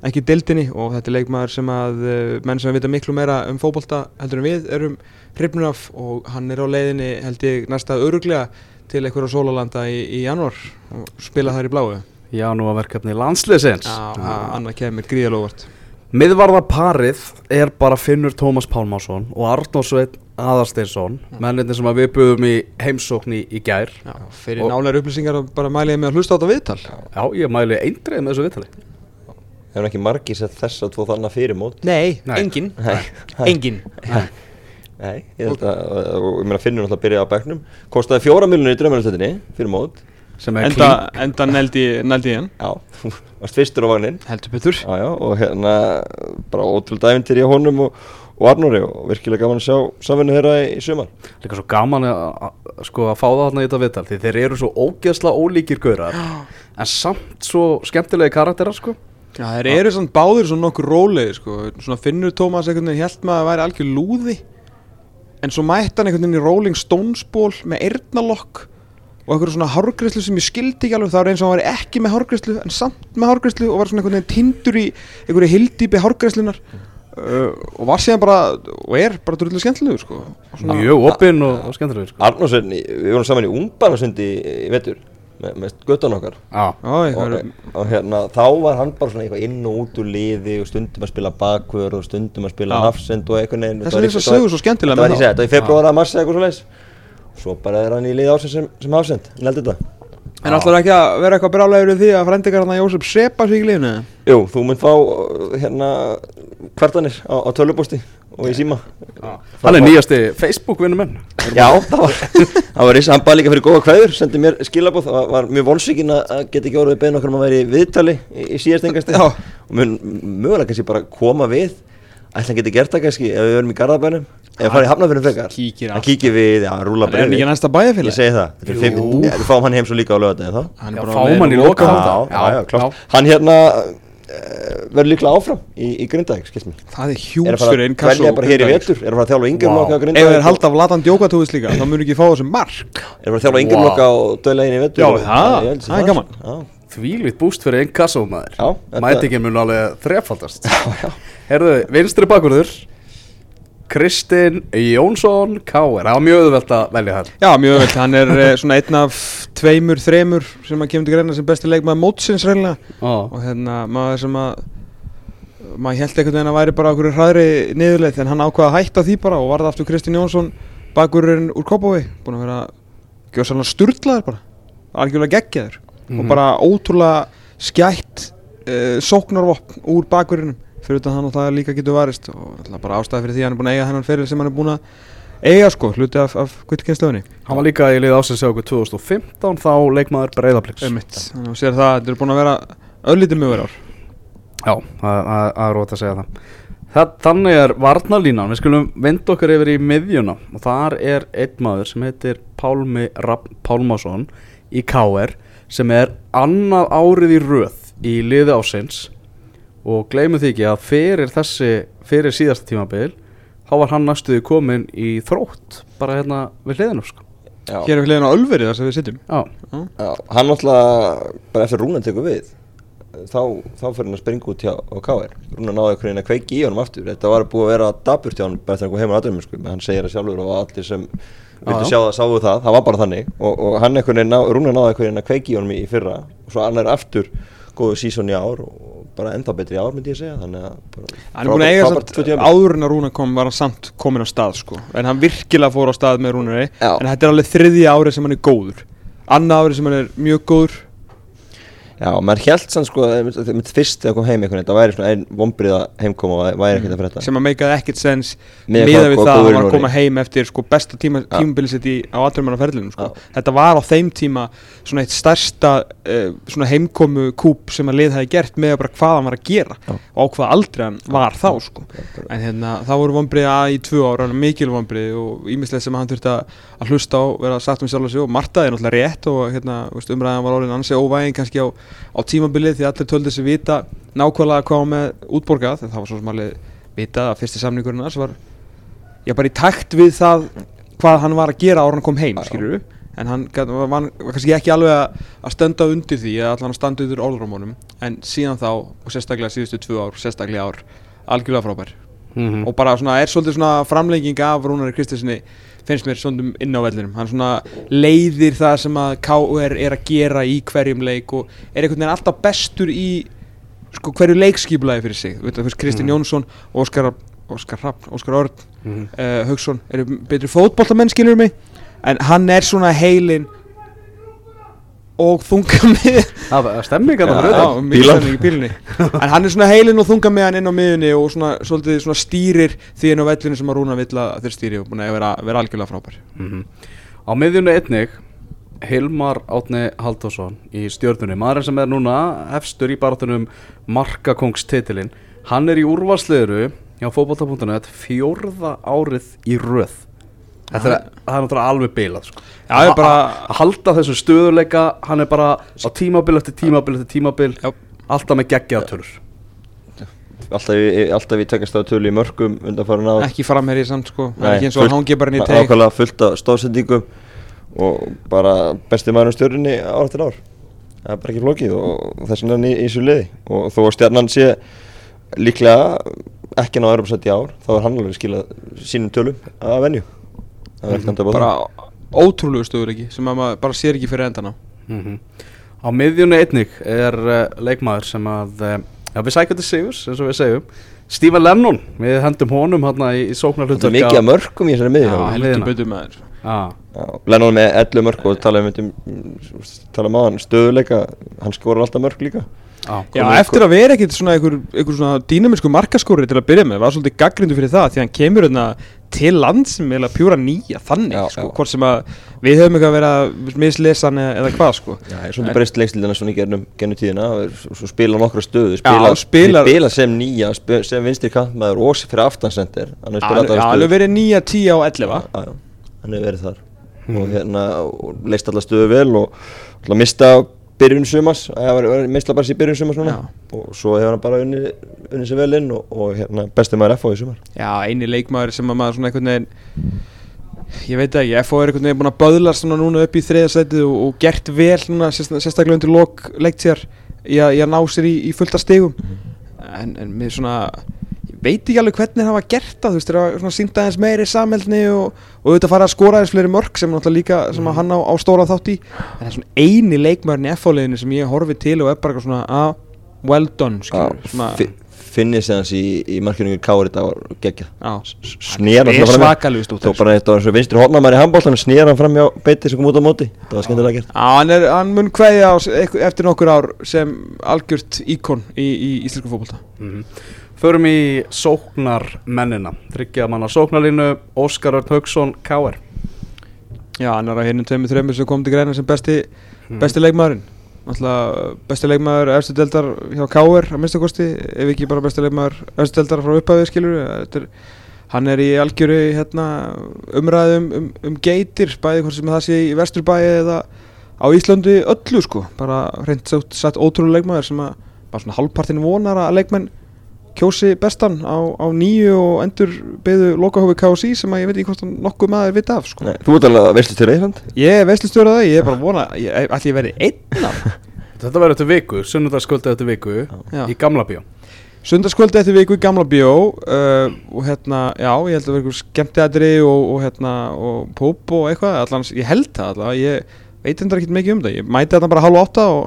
ekki deildinni og þetta er leikmaður sem að uh, menn sem vita miklu meira um fótbolta heldur en við erum hrifnur af og hann er á leiðinni held ég næsta öruglega til einhverja sólalanda í, í janúar og spila þar í bláu. Já, nú að verkefni landsliðsins. Já, annað kemur gríðalóvart Miðvarða parið er bara Finnur Tómas Pálmásson og Arnór Sveit Aðarsteinsson menninni sem við buðum í heimsókn í, í gær Já, fyrir Og- nálega upplýsingar bara mæli ég með að hlusta á þetta viðtal Já, ég mæli eindreið með þessu viðtali hefur ekki margi sett þess að tvo þannig fyrir mót Nei, Nei. engin Nei. Engin Nei, ég held að, og ég meina finnur náttúrulega að byrja á bekknum kostaði fjóra miljonir í draumarastöldinni fyrir mót er Enda, enda neldi, ég hann. Já, þú (laughs) varst fyrstur á vagnin Heldur betur. Já, já, og hérna bara ótrúlega dæfintir í honum og, og Arnóri og virkilega gaman að sjá samvinni þeirra í, í sumar. Líka svo gaman að, sko, að fá það þarna í þetta viðtal því þeir eru svo ógeðsla ólíkir gaurar en samt svo skemmtilegi karakterar sko. Já, þeir eru svona báðir svona nokkur rólegir sko. Svona finnur Tómas einhvern veginn held maður að væri algjör lúði En svo mætti hann einhvern veginn í Rolling Stones ból með eyrnalokk Og einhverju svona hárgræslu sem ég skildi ekki alveg Það var eins og hann væri ekki með hárgræslu En samt með hárgræslu og var svona einhvern veginn tindur í einhverju hildýpi hárgræslunar uh, Og var síðan bara, og er bara drullu skemmtilegur sko. Og svona- mjög opinn og, og skemmtilegur sko. Arnórsson, við vorum saman í Ungbarnasundi í, vetur með, með göttan okkar. Já, Já, og, einhverju og hérna, þá var hann bara svona eitthvað inn og út úr liði og stundum að spila bakvör og stundum að spila Já. hafsend og eitthvað neginn Þess vegna er þess að sögur svo skemmtilega Þetta var í var februar að mars eða eitthvað svo bara er hann í liði ásend sem, sem hafsend, hann heldur þetta. En ætlar ekki að vera eitthvað brálegur í því að að Jósef sepa sig í liðinu? Jú, þú munt fá uh, hérna kvartanir á, á tölvupósti og í síma. Hann er nýjasti Facebook-vinnu menn Já, það var, (laughs) það var hann bæði líka fyrir góða kveður, sendi mér skilabóð, það var, mjög vonsvíkin að að geta ekki orðið beðin okkur um að vera í viðtali í, í síðast engast Já. og mun mögulega kannski bara koma við, ætla hann geti gert það kannski ef við verum í Garðabænum, ef farið í Hafnarfjörnum frekar, Kíkir hann allt. kíkir við, já, rúla Er hann ekki næsta Ég bæjarfélag? segi það, þetta er Jú. fimm, ja, við fáum hann heim svo líka á lögadaginn þá. Hann Já, er bara fáum á leiðinni hann í á loka já, já, já, já. klárt Hann hérna uh, verður líklega áfram í, í Grindavík, skilst mér. Það er Er hjúts að fara fyrir að einn velja bara hér í vetur, er að fara að þjálfa yngri Vá. loka á Ef Grindavík? þeir halda af latan djókatúðis líka þá mun ekki fá þessu mark. Er að fara að þjálfa yngri Vá. og döla inn í vetur? Já, og- það- ég held sé það er gaman. Já, Þvílít búst fyrir einn kassómaður. Já, þetta- Mætingin mun alveg þrefaldast. (laughs) Já, já. Herðu, vinstri bakvörður Kristinn Jónsson Káir, það var mjög auðvelt að velja þær Já, mjög vel, hann er eh, svona einn af tveimur, þremur sem að kemur til greina sem besti leikmaður mótsins reynilega og Já, hérna maður sem að maður held einhvern veginn að væri bara okkur hraðri niðurleið en hann ákvaða að hætta því bara og varða aftur Kristinn Jónsson bakurinn úr Kópavogi. Búin að vera gjóðsannlega sturlaður bara. Algjörlega geggjaður. Mhm. og bara ótrúlega skætt uh, sóknarvopn úr bakurinnum fyrir utan hann og það líka getur varist og alltaf bara ástæði fyrir því að hann er búin að eiga hennan feril sem hann er búin að eiga sko, hluti af, af kvittkynnstöðunni Hann var líka í lið ásins hjá okkur 2015 þá leikmaður Breiðabliks Ömmitt, þannig að sér það, þetta er búin að vera öllítið mjög ár. Já, það er rót að segja það. það Þannig er varnalínan, við skulum vinda okkur yfir í miðjuna. Og þar er einn maður sem heitir Pálmi Pálmason í KR sem er annað árið í röð í liði ásins og gleymum því ekki að fyrir þessi, fyrir síðasta tímabil þá var hann næstuði komin í þrótt bara hérna við hliðinu sko. Já, Hér er við hliðin á Ölveri þar sem við sitjum. Já, já, hann náttúrulega bara eftir rúnan tekur við þá, þá fyrir hann að springa út hjá á KR Rúna náði einhvern veginn að kveiki í honum aftur. Þetta var búið að vera daburt hjá hann bara eftir að hann kom heim á aðdurinn sko. hann segir það sjálfur og allir sem vildi já. sjá það, sáu það, það var bara þannig. Og, og ná, Rúna náði einhvern veginn að kveiki í honum í, í fyrra. Og svo hann er aftur góðu sísón í ár og bara ennþá betri ár myndi ég segja þannig að frábært samt, tvö tímabil. áður en að Rúnar kom var hann samt komin á stað sko En hann virkilega fór á stað með Rúnari. En þetta er alveg þriðja árið sem hann er góður Annað árið sem hann er mjög góður Já, maður held sann sko, þegar mitt fyrst þegar kom heim einhvern veginn, það væri svona einn vombriða heimkoma og það væri ekkert að frétta sem að meikaði ekkert sens miða við það að hann var að koma heim eftir sko besta tíma, í, á aðdurmannaferlinu sko. Já. þetta var á þeim tíma svona eitt stærsta uh, svona heimkomu kúp sem að lið hefði gert með bara hvað hann var að gera Já. og á hvað aldrei hann var þá sko. en hérna þá voru vonbrið að í tvö ára mikil vonbrið og ímislegt sem hann þurfti að að hlusta á, vera sagt um sjálf sig. Og Marta er náttúrulega rétt og hérna, umræðan var orðin ansi óvægin kannski á, á tímabilið því allir töldu sig vita nákvæmlega hvað var með útborgað. En það var svo sem alveg vita að fyrsti samningurinn hans var já bara í takt við það hvað hann var að gera ára hann kom heim skilur en hann var, var, kannski ekki alveg að, standa undir því að allan að standa undir orðrómunum en síðan þá og sérstaklega síðustu tvö ár sérstaklega ár algjörlega frábær. Mhm. og bara svona er svolítið svona framlenging af Rúnari Kristiðssoni finnst mér svona inn á vellinum hann svona leiðir það sem að KR er að gera í hverjum leik og er einhvern veginn alltaf bestur í sko hverju leikskipulagi fyrir sig Veit, þú veist, Kristinn Mhm. Jónsson, Óskar Óskar Hrafn, Óskar Örn Mhm. uh, Haugsson eru betri fótbollamenn skilur mig en hann er svona heilin og þunga með Það var stemning í bílunni En hann er svona heilin og þunga með hann inn á miðunni og svona, svolítið svona stýrir því inn á vellinu sem að Rúna vill að þeir stýri og búin að vera, vera algjörlega frábær. Mhm. Á miðjunni einnig Hilmar Átni Halldórsson í stjörnunni, maðurinn sem er núna efstur í baratunum markakongstitilinn hann er í úrvarsliðuru hjá fótbolta.net fjórða árið í röð Þetta er, það er náttúrulega alveg bilað sko. Já, ég er bara- að halda þessu stöðuleika hann er bara á tímabil eftir tímabil eftir tímabil Já. alltaf með geggjaðtölur Alltaf alltaf í tekast á tölu í mörgum undanfærin ár. Ekki framherji samt sko, Nei, er ekki eins og hangi bara inn í teik Nákvæmlega fullt af stóðsendingum og bara besti maður um stjórnunni ár eftir ár. Það er bara ekki flókið og þess vegna er hann í, þessu liði. Og þó að stjarnan sé líklega ekki ná Europasætt í ár þá er hann alveg skilað sínum tölum að venju það er ekkert andað Bara ótrúlegu stöður ekki sem að maður bara sér ekki fyrir endan á Mhm. Á miðjunni einnig er uh, leikmaður sem að uh, já, við sækjum til Sigurs, eins og við segjum. Stephen Lennon, við hendum honum hérna í, í sóknar þetta er mikið af mörgum í þessari þér ah. Lennon með 11 mörg og tala um, um tala um stöðuleika hann skorar alltaf mörg líka ah. Já, eftir að vera ekkit svona einhver, einhver svona dýnamisku markaskóri til að byrja með, var svolítið gaggrindu fyrir það því hann kemur hérna til land sem er pjúra nýja þannig, Já, sko, já. hvort sem að við höfum eitthvað að vera mislesan eða, eða hvað, sko Já, ég er svolítið breyst leikstildina svona í gernum gennum tíðina svo spila nokkra stöðu Já, spila, spilar- spila sem nýja, sp- sem vinstri kantmaður og fyrir aftansender hefur Já, Já, allar alveg verið nýja, tíja og ellefa Já, já, hann hefur verið þar og hérna, leist allar stöðu vel og alltaf mista byrjun sumas, það var mistla bara sér byrjun sumas núna. Já. og svo hefur hann bara unni, unni sér vel inn og, og hérna, besti maður FH í sumar. Já, eini leikmaður sem að maður svona einhvern veginn Ég veit ekki, FO er einhvern veginn búin að böðla svona núna upp í þriðasætið og, og gert vel sérst- sérstaklega undir lok leiktíðar í, að- í að ná sér í, í fullta stigum. En, en mér svona veit ekki alveg hvernig það var gert það, þú veist, það var svona sýnt aðeins meiri samheldni og, og auðvitað fara að skora aðeins fleiri mörg sem náttúrulega líka, sem að hann á, á stóra þátt í en það er svona eini leikmaðurinn í FO-liðinu sem ég horfi til og er bara svona ah, well done, skilur, svona Fi- finnið sér hans í, í markjörningu Kári þetta var geggjað Já. snýr Hann er svakalegur Tó stútur. bara þetta var eins og vinstri hornamæri í handbóltanum snýr hann fram hjá beiti sem kom út á móti Það var skemmtilega gert Já, hann, er, hann mun s- ekk- eftir nokkur ár sem algjört íkon í, í íslensku fókbalta Mhm. Förum í sóknarmennina Tryggja manna sóknarlínu Óskar Örn Haugsson K.R. Já, hann er að hérna tveimur þreimur sem kom til greina sem besti, besti leikmaðurinn Náttúrulega besti leikmaður efstu deildar hjá K.R. að minnsta kosti ef ekki bara besti leikmaður efstu deildar frá upphafið skilur er, hann er í algjöru hérna, umræðum um, um geitir bæði hvort sem það sé í vesturbæði eða á Íslandi öllu sko bara reynd satt, satt ótrúlega leikmaður sem að bara svona hálfpartin vonar að leikmenn kjósi bestan á, á nýju og endur beðu lokahófi KSI sem að ég veit ekki hvort hann nokkuð maður vita af sko. Nei, Þú ert alveg til Eifand Ég er veistlustjóra það, ég er bara að vona, ég, ætli ég verði einn af (laughs) Þetta verður eftir viku, sunnudagskvöldi eftir viku Já. í gamla bíó Sundagskvöldi eftir viku í Gamla Bíó uh, og hérna, já, ég held að vera eitthvað skemmtiðatri og, og hérna, og púp og eitthvað, allan, ég held það allavega, ég veit endur ekkert mikið um það, ég mæti þetta bara hálf átta og,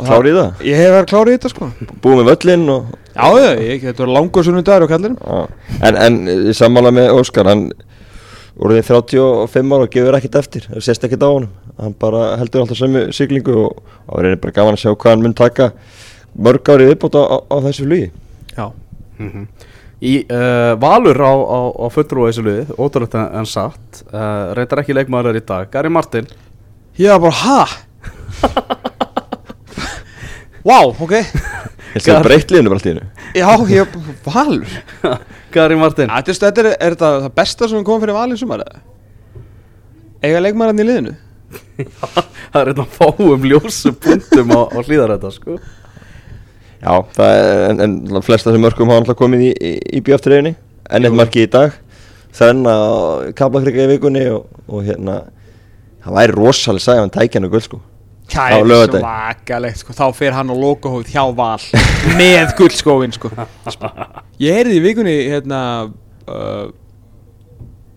og Klári í það? Ég hef verið klárið í þetta sko. Búið með völlinn og Já, ég, ég, þetta var langur sunnudagur og kallir Já, en, en í sammála með Óskar hann voruði 35 ára og gefur ekkert eftir, það sést ekkert á honum. Hann bara heldur alltaf sömu siglingu og það reynir bara gaman að sjá hvað hann mun taka mörg árið viðbót á, á, á þessu flugi. Já. Í uh, Valur á, á, á fulltrúa þessu liði, ótrúlega en, satt uh, reyndar ekki leikmaður er í dag. Gary Martin. Var bara, ha? (laughs) Vá, ok. Helst það breytt liðinu bara allt í hennu Já, ég var valur. Gary Martin. Þetta er, þetta er, er þetta það besta sem kom fyrir valið sumar eða? Eiga leikmæran í liðinu? (laughs) Það er eitthvað fáum ljósum punktum á, á hlýðar þetta sko. Já, það er, en, en flesta þessum mörgum hafa alltaf komið í, í, í bjöftriðinni enn eitt marki í dag. Þenn á kaplakrika í vikunni og, og hérna það væri rosalega sæðan tækjan og gull sko Það er svakalegt sko, þá fer hann á lokahóð hjá val. Með guldskóin sko. Ég heyrði í vikunni hérna uh,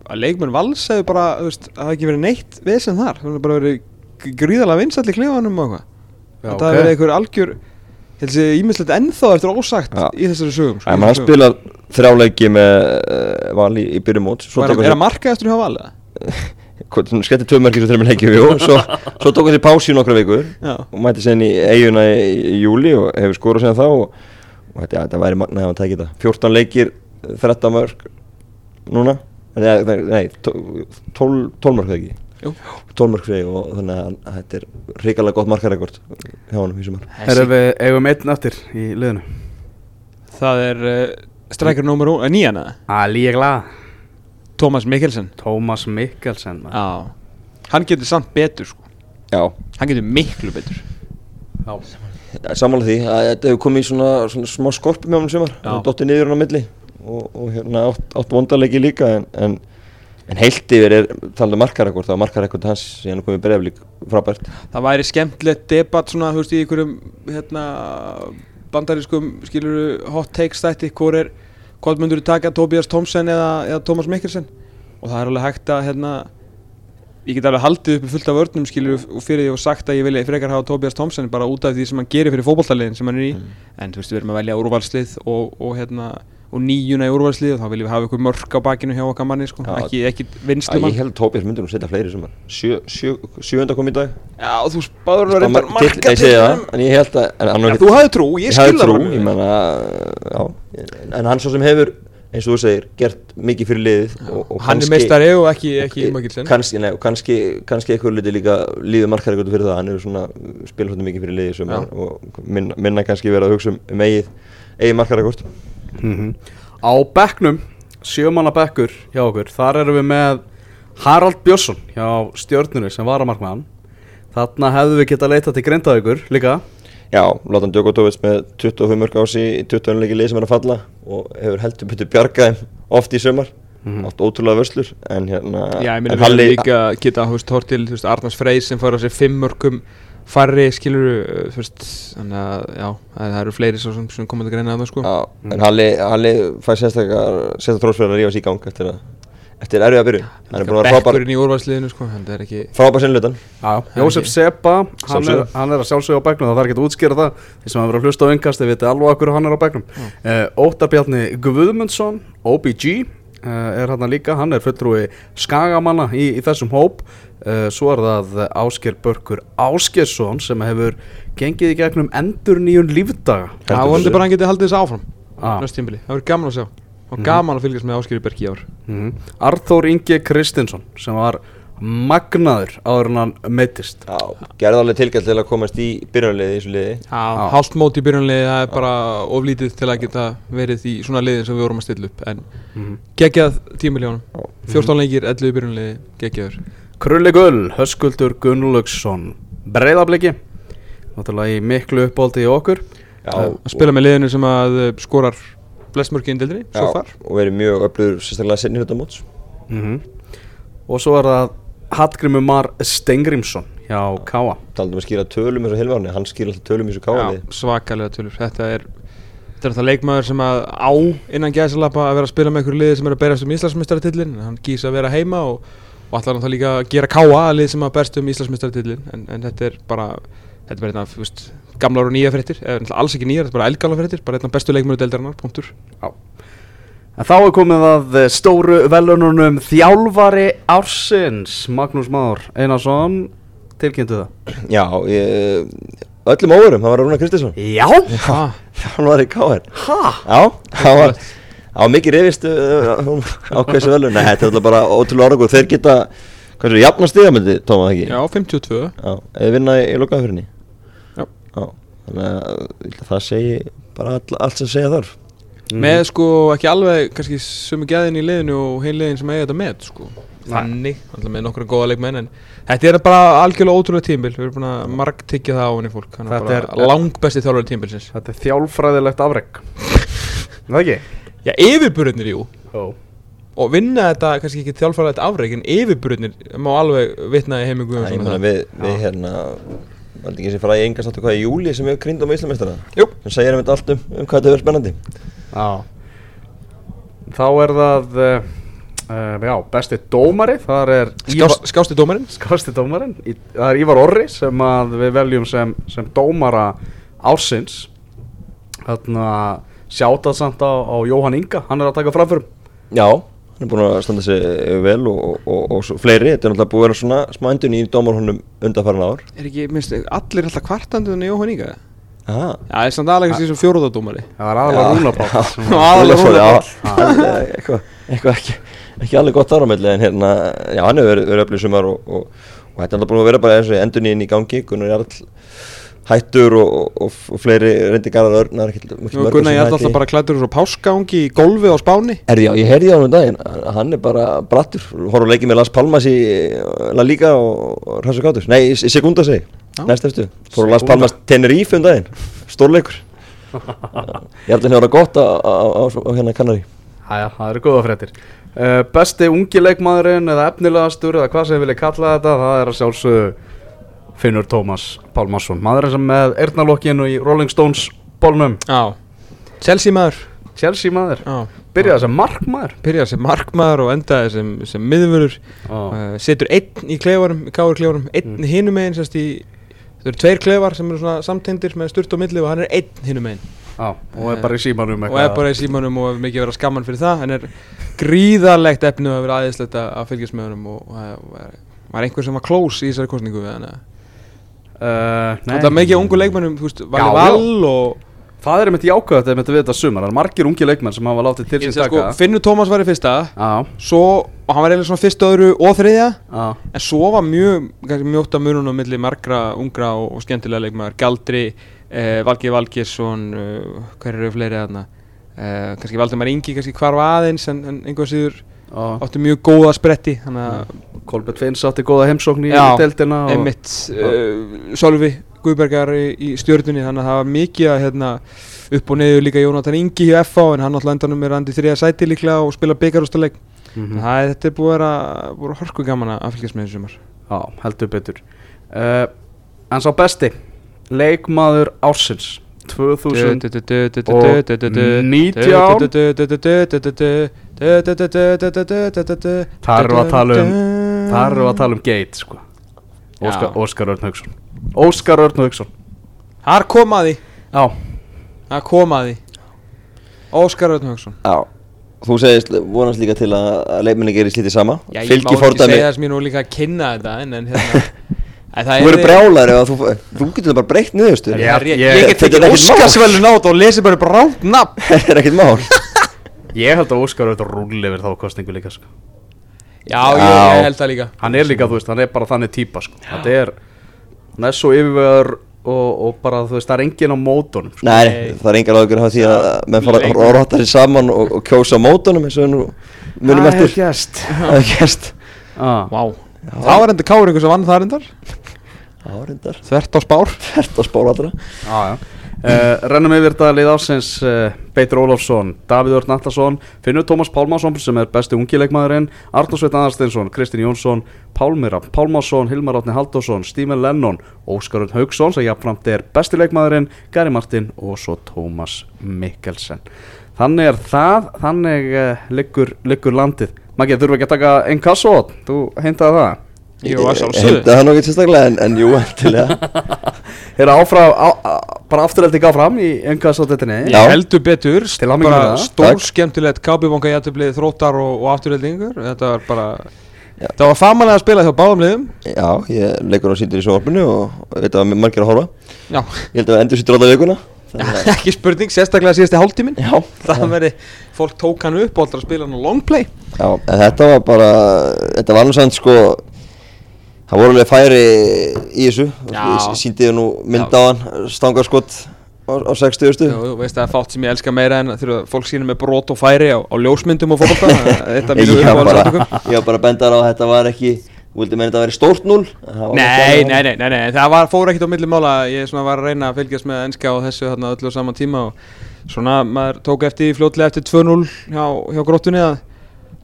að leikmenn vals hefur bara, þú veist, það hefði ekki verið neitt vesen þar, það hefði bara verið g- gríðarlega vinsall í klefanum og eitthvað. Þetta hefði verið einhver algjör ég held að sé ímislegt ennþá eftir ósagt Já. í þessari sögum sko, En í hann þessum sögum. spilar þrjáleiki með uh, val í, í byrjum mót Og Er, er að marka eftir hjá val eða? (laughs) Skellti tvö mörgir svo þreymur leikjum og svo, (laughs) svo tók hann sér pási í nokkra vikur Já. og mætti sen í eiguna í, í júli og hefur skorað sen þá og, og þetta, ja, þetta væri magnaði að tæki þetta. 14 leikir, 13 mörg núna. Nei, nei, nei, tó- 12, 12 mörg þegar ekki? Jú. 12 mörg þegar og þannig að, þetta er hrikalega gott markarekord hjá hann Erum við eigum einn eftir í liðinu. Það er uh, strækjar nummer uh, nýjan eða? Það er líka glað Tómas Mikkelsen. Tómas Mikkelsen. Já. Hann getur samt betur sko. Já, Hann getur miklu betur. Já. samanlega því að þetta hefur komið í svona, svona smá skorpi með hann sumar. Já. hann dotti niður hann á milli og, og hérna átt, átt vondarleiki líka en, en, en heilt yfir er talað markarekord, það var markarekord hans síðan komið breyflík frábært. Það væri skemmtilegt debatt svona, þú veist, í einhverjum hérna, bandarískum, skilur hot takes þætti, hvor er hvort myndur þú taka Tobias Thompson eða, eða Thomas Mikkelsen? Og það er alveg hægt að hérna, ég get alveg haldið uppi fullt af vörnum skilur og fyrir því og sagt að ég vilja frekar hafa Tobias Thompson bara út af því sem hann gerir fyrir fótballtaliðin sem hann er í. En þú veist, við erum að velja úrvalslið og, og hérna og nýjuna í úrvalslið og þá viljum við hafa ykkur mörk á bakinu hjá okkar manni sko, Já. ekki, ekki Æ, vinstumann ég held að Tóbjörn myndur nú setja fleiri í sumar sjö, sjö, sjöunda kom í dag. Já, þú spáður að reynda Spá- till- ég segi það, en ég held að en hann var ekkert- þú hafði trú, ég hafði skil það trú, alveg. ég menna já, en hann svo sem hefur eins og þú segir, gert mikið fyrir liðið og, og Hann er kannski- meistari og ekki, ekki Mikkelsen kannski, nei, kannski, kannski eitthvað liti líka líður markarekordu fyrir það, hann hefur svona svolítið mikið fyrir liðið sumar Já. og minna, minna kannski verið að hugsa um, um eigið, eigið markarekord Mhm. Á bekknum, sjömanna bekkur hjá okkur Þar erum við með Harald Björnsson hjá stjörnunni sem var að markmaðan Þarna hefðu við getað leitað til Grindavíkur líka Já, Látan Djokotovits með 25 mörg ási í 20 leiki lið sem er að falla og hefur heldur betur bjargaðum oft í sumar Mhm. oft ótrúlega vörslur en hérna Já, ég meina en við erum líka geta, þú veist, hort til, Arnars Freyr sem fara á sér fimm mörgum færri, skilur, þú veist, þannig að, já, það það eru fleiri svo sem, sem koma til greina að það, sko. Já, en Halli, Halli fær sérstakar sérstakar tróðsverðar að rífa sig í gang eftir, að, eftir erfiða byrjun. Hann er búin að vera frábær Bekkurinn í úrvalsliðinu, sko, hann er ekki, frábær sinnlutan Já, Jósef Sepa, hann er, hann er að sjálfsögja á bekknum, það þarf ekki að útskýra það. Þeir sem hafa verið að hlusta á yngast, þeir viti alveg okkur hann er á bekknum. Uh, Óttar Bjarni Guðmundsson, OBG, er hann líka, hann er fulltrúi skagamanna í, í þessum hóp uh, Svo er það Ásker Börkur Áskersson sem hefur gengið í gegnum endur nýjun lífdaga það Heldur vondi betur. bara hann getið haldið þessu áfram, ah. næst tímbili, það verður gaman að sjá, og gaman að fylgjast með Áskjöri Bergi í ár. mm Arþór Inge Kristinsson sem var magnaður áður en hann meittist Já, gerði alveg tilgætt til að komast í byrjunarliði í þessu liði. Já, hálft mót í byrjunliði, það er bara oflítið til að geta verið í svona liðin sem við vorum að stilla upp, en mm geggjað tímiljónum, Já. 14 leikir, 11 í byrjunliði, geggjaður. Krulli Gull, Höskuldur Gunnlaugsson. Breiðabliki Náttúrulega í miklu uppbólti í okkur. Já, að spila með liðinu sem að uh, skorar flest mörki í dildinni, svo far. og verið mjög öflugur sérstaklega sinni hluta móts. Mm Og svo er það Hallgrimur Mar Stengrimsson hjá Káa Taldum að skýra tölum eins og Hilvarni, hann skýra alltaf tölum eins og káali svakalega tölur. Þetta er Þetta er alltaf leikmaður sem að á innan gæðsalapa að vera að spila með einhverju liði sem er að berast um Íslandsmeistaratillin hann kýsa að vera heima og, og allar hann það líka að gera káa að lið sem að berst um Íslandsmeistaratillin en, en þetta er bara þetta er bara einna, þú veist, gamlar og nýja fréttir eða alls ekki nýjar, þetta er bara eldgamla fréttir bara einna bestu leikmaður deildarinnar, punktur En þá er komið að eh, stóru velununum þjálfari ársins. Magnús Már Einarsson tilkynntu það. Já, ég, öllum óverum, það var Rúnar Kristinsson. Já? ah, Hann var í káar Ha? Já, það var Það var mikið reyfist á hversu velun Nei, þetta er alltaf bara ótrúlega orðið Þeir geta, hvað er það, jafna stigamöndi, Tóma, það ekki? Já, 52 Já, eða vinna í, í lokaðfyrinni Já. Já, þannig að ég held að það segi bara all, allt sem segja þarf með sko ekki alveg kannski sömu gæðin í liðinu og heil liðin sem eiga þetta með sko. Þannig, alltaf með nokkra góða leikmenn en þetta er bara algjörlega ótrúlega tímbil við erum búin að margtyggja það á henni fólk. Hann er Þetta er- langbesti þjálfari tímbilsins Þetta er þjálfræðilegt afreg (laughs) Það ekki? Já, yfirburðinir jú. Ó. Og vinna þetta kannski ekki þjálfræðilegt afreik en yfirburðinir má alveg vitna í heimi Æ, ég Guðjónsson meina við, við hérna Var þetta ekki sem í engast áttu hvað í júli sem við krindum á Íslamestara Jú. sem segir um þetta allt um, um hvað þetta verður spennandi. Já. Þá er það uh, Já, besti dómari Það er Skást, Skásti dómarinn? Skásti dómarinn. Í- Það er Ívar Orri sem að við veljum sem, sem dómara ársins. Þarna Sjátað samt á, á Jóhann Inga Hann er að taka framförum. Já, hann er búin að standa sig vel og, og, og, og svo fleiri. Þetta er náttúrulega búið að vera svona smá endun í dómarhónum undanfærin ár. Er ekki, minnst, allir alltaf kvartandi þannig Jóhann Íga Aha. Já, það er samt aðlega kannski sem fjóruðadómari Það var aðalega Rúnar Páll sem var- aðalega. Eh, Eitthvað eitthvað ekki, ekki alveg gott þar á milli En hérna, já hann hefur verið, öflug sumar og, og, og þetta er náttúrulega búin að vera bara eins og endun í gangi. Gunnar Jarl hættur og, og, og fleiri reyndi garðar örn það er ekkert mikið Nú mörgum Gunnar ég ætla alltaf bara klættur úr pásgangi í golfi á Spáni. Er já, ég heyrði á hann um daginn, hann er bara brattur, horfður að leikið með Las Palmas í uh, La Liga og Rassu Gátur, nei, í, í Segunda segi, næst eftir, fór Las Segunda. Palmas Tenerife um daginn, stórleikur, ég held að það var gott á, á, á, á hérna kannari. Æja, það eru góða fréttir. Uh, Besti ungi leikmaðurinn eða efnilegastur eða hvað sem við vilja kalla þetta það er að sjálfsögðu Finnur Tómas Pálmarsson. Maðurinn sem með eirnalokkinu í Rolling Stones bólnum. Chelsea maður. Chelsea maður. Byrjaði sem markmaður. Byrjaði sem markmaður og endaði sem, sem miðvörur uh, Setur einn í klefarum, í káur klefarum Einn mm. hinum í Það eru tveir klefar sem eru svona samtendir með sturt og milli og hann er einn hinum megin. Ah, og er bara í símanum og er bara í símanum og hefur mikið verið að skamman fyrir það hann er gríðarlegt efni og hefur verið aðeinslegt að fylgjast með honum og, og, og var einhver sem var close í þessari kostningu við hann uh, Það er mikið ungu leikmennum, þú veist, Valli já. Val og það er einmitt jákvæða þetta einmitt við þetta sumar. Það er margir ungi leikmenn sem hafa látið til Ég sín sko, taka. Finnur Tómas var í fyrsta svo, og hann var eiginlega svona fyrsta, öðru og þriðja já, en svo var mjög, kannski mjótt að munum á milli margra ungra og, og skemmtilega leikmaður. Gjaldri, eh, Valgi Valgjesson uh, hver eru fleiri þarna? Eh, kannski Valdemar Ingi, kannski hvar var aðeins en, en einhver síður. Átti mjög góða spretti Kolbjörn Finns átti góða heimsókn í Emmitt, uh, Sölvi Guðbergar í, í stjörnunni þannig að það var mikið að hérna, upp og niður líka Jónatan Ingi hjá FH en hann alltaf endanum er andi þriða sæti líklega og spila byggarústaleg Mhm. það er, þetta er búið að vera, horku gaman að fylgjast með þessu sumar Já, heldur betur uh, En sá besti Leikmaður ársins 2000 Þar við að tala um Þar við að tala um Gate sko. Óskar, Örn Haugsson. Óskar Örn Haugsson. Þar kom að því. Já, Það kom að því. Óskar Örn Hauksson Já, þú segist vonast líka til að, leikminni gerir slítið sama, Já, ég má ekki segja þess mér nú líka að kynna þetta En, en hérna (laughs) en það þú verður brjálar ef að þú, þú getur bara breytt niðurstu, Já, Ég, ég, ég- ég get þetta ekki. Óskarsvælun át og lesi bara ránt nafn. (laughs) Það er ekkert mál. (laughs) ég held að Óskar Örn rúli yfir þá kostningu líka sko. Já, Já. ég held það líka Hann er líka, þú veist, hann er bara þannig típa sko. Þetta er Hann er svo yfirvegar og, og bara, þú veist, það er enginn á mótunum sko. Nei, Nei. það er engar ágjör að því að menn fara að ráta sér saman og, og kjósa á mótunum eins og nú munum eftir. gæst Það er gæst. ah. Það var endur Káur einhver sem vann það endar Árindar, Þvert á spár þetta spár allra. Já, já Uh, rennum yfir þetta lið ásins uh, Beitur Ólafsson, Davíð Örn Allarsson Finnur Tómas Pálmásson sem er besti ungileikmaðurinn Arnur Sveit Aðarsteinsson, Kristinn Jónsson Pálmira Pálmásson, Hilmar Átni Halldórsson Stímen Lennon, Óskarun Haugsson sem jafnframt er besti leikmaðurinn Gary Martin og svo Tómas Mikkelsen. Þannig er það, þannig uh, liggur, liggur landið. Maggi, þurfum ekki að taka einn kassót, þú hintaði það? Jú, að Ég sjálfsögðu. held að það nú ekki sérstaklega en, en jú, endilega (laughs) Er áfram, á, á, bara afturhaldi gaf fram í Já. Ég heldur betur, bara stór skemmtilegt kábibonga jættublið þróttar og, og afturreldingur Þetta var bara, Já. það var famalega að spila hjá báðum liðum. Já, ég leikur á síndir í sjónvarpinu og veit að margir að horfa. Já, Ég held að við endur sýttur Þannig að- ekki spurning, sérstaklega síðasti hálftíminn. Já, Það verði, fólk tók hann upp og alltaf að spila hann á longplay Já, en þetta var bara, þetta var samt sko Það voru alveg færi í þessu. Já. Ég nú mynd á hann, stangarskott á, á 60 stu Jú, þú veist að það er fátt sem ég elska meira en þegar fólk sýnir með brot og færi á, á ljósmyndum og fótbolta. (laughs) Þetta Ég var bara, uppáhaldsáttökum ég var bara bendar á að þetta var ekki Þú vildi meina þetta væri stórt núl Nei, nei, nei, nei, nei, það var, fór ekkert á milli mála. Ég svona var að reyna að fylgjast með enska og þessu þarna öllu á saman tíma og svona maður tók eftir fljótlega eftir 2-0 hjá, hjá gróttunni að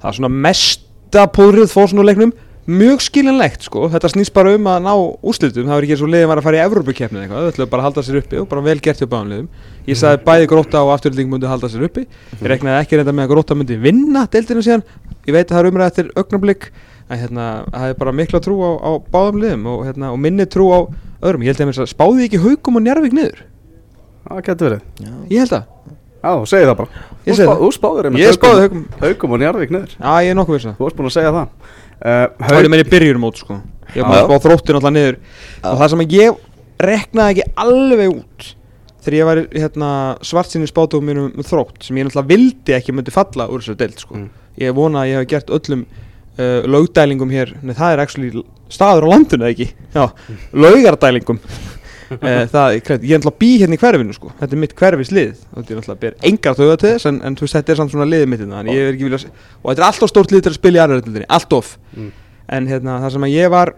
það svona mesta púðrið fór svona úr leiknum mjög skiljanlegt sko, þetta snýst bara um að ná úrslitum, það var ekki eins og liðin var að fara í Evrópukeppni eða eitthvað, þau ætluðu bara að halda sér uppi og bara vel gert hjá báðum liðum. Ég sagði bæði gróta og afturlýting myndi halda sér uppi. Ég reknaði ekki reynda með að gróta myndi vinna deildina síðan, ég veit að það er umræð eftir augnablik að hérna, það er bara mikla trú á, á báðum liðum og, hérna, og minni trú á öðrum, ég held að spáði ekki haugum og njárvík niður, Já, þú segir það bara. Ég segi það. Þú spáður einmitt Ég spáði Haukum. Haukum og Njarvík niður. Já, ég er nokkuð vissan Þú varst búin að segja það. Uh, Það er meira í byrjunum út sko. Ég var já. að spá þróttin alltaf niður. Og það sem að ég reknaði ekki alveg út Þegar ég var hérna, svartsinni spátum mínum með þrótt Sem ég náttúrulega vildi ekki myndi falla úr þessu deild sko. Mm. Ég vona að ég hef gert öllum uh, lögdælingum hér Nei, það er actually staður á landinu ekki? Já, laugardælingum það, ég er náttúrulega bý hérna í hverfinu sko. Þetta er mitt hverfislið. Og þetta er ber engar þauða til þess en, en veist, þetta er samt svona liðið mitt hérna, vilja Og þetta er alltof stórt lið til að spila í aðra deildinni Alltof Mm. En hérna, það sem að ég var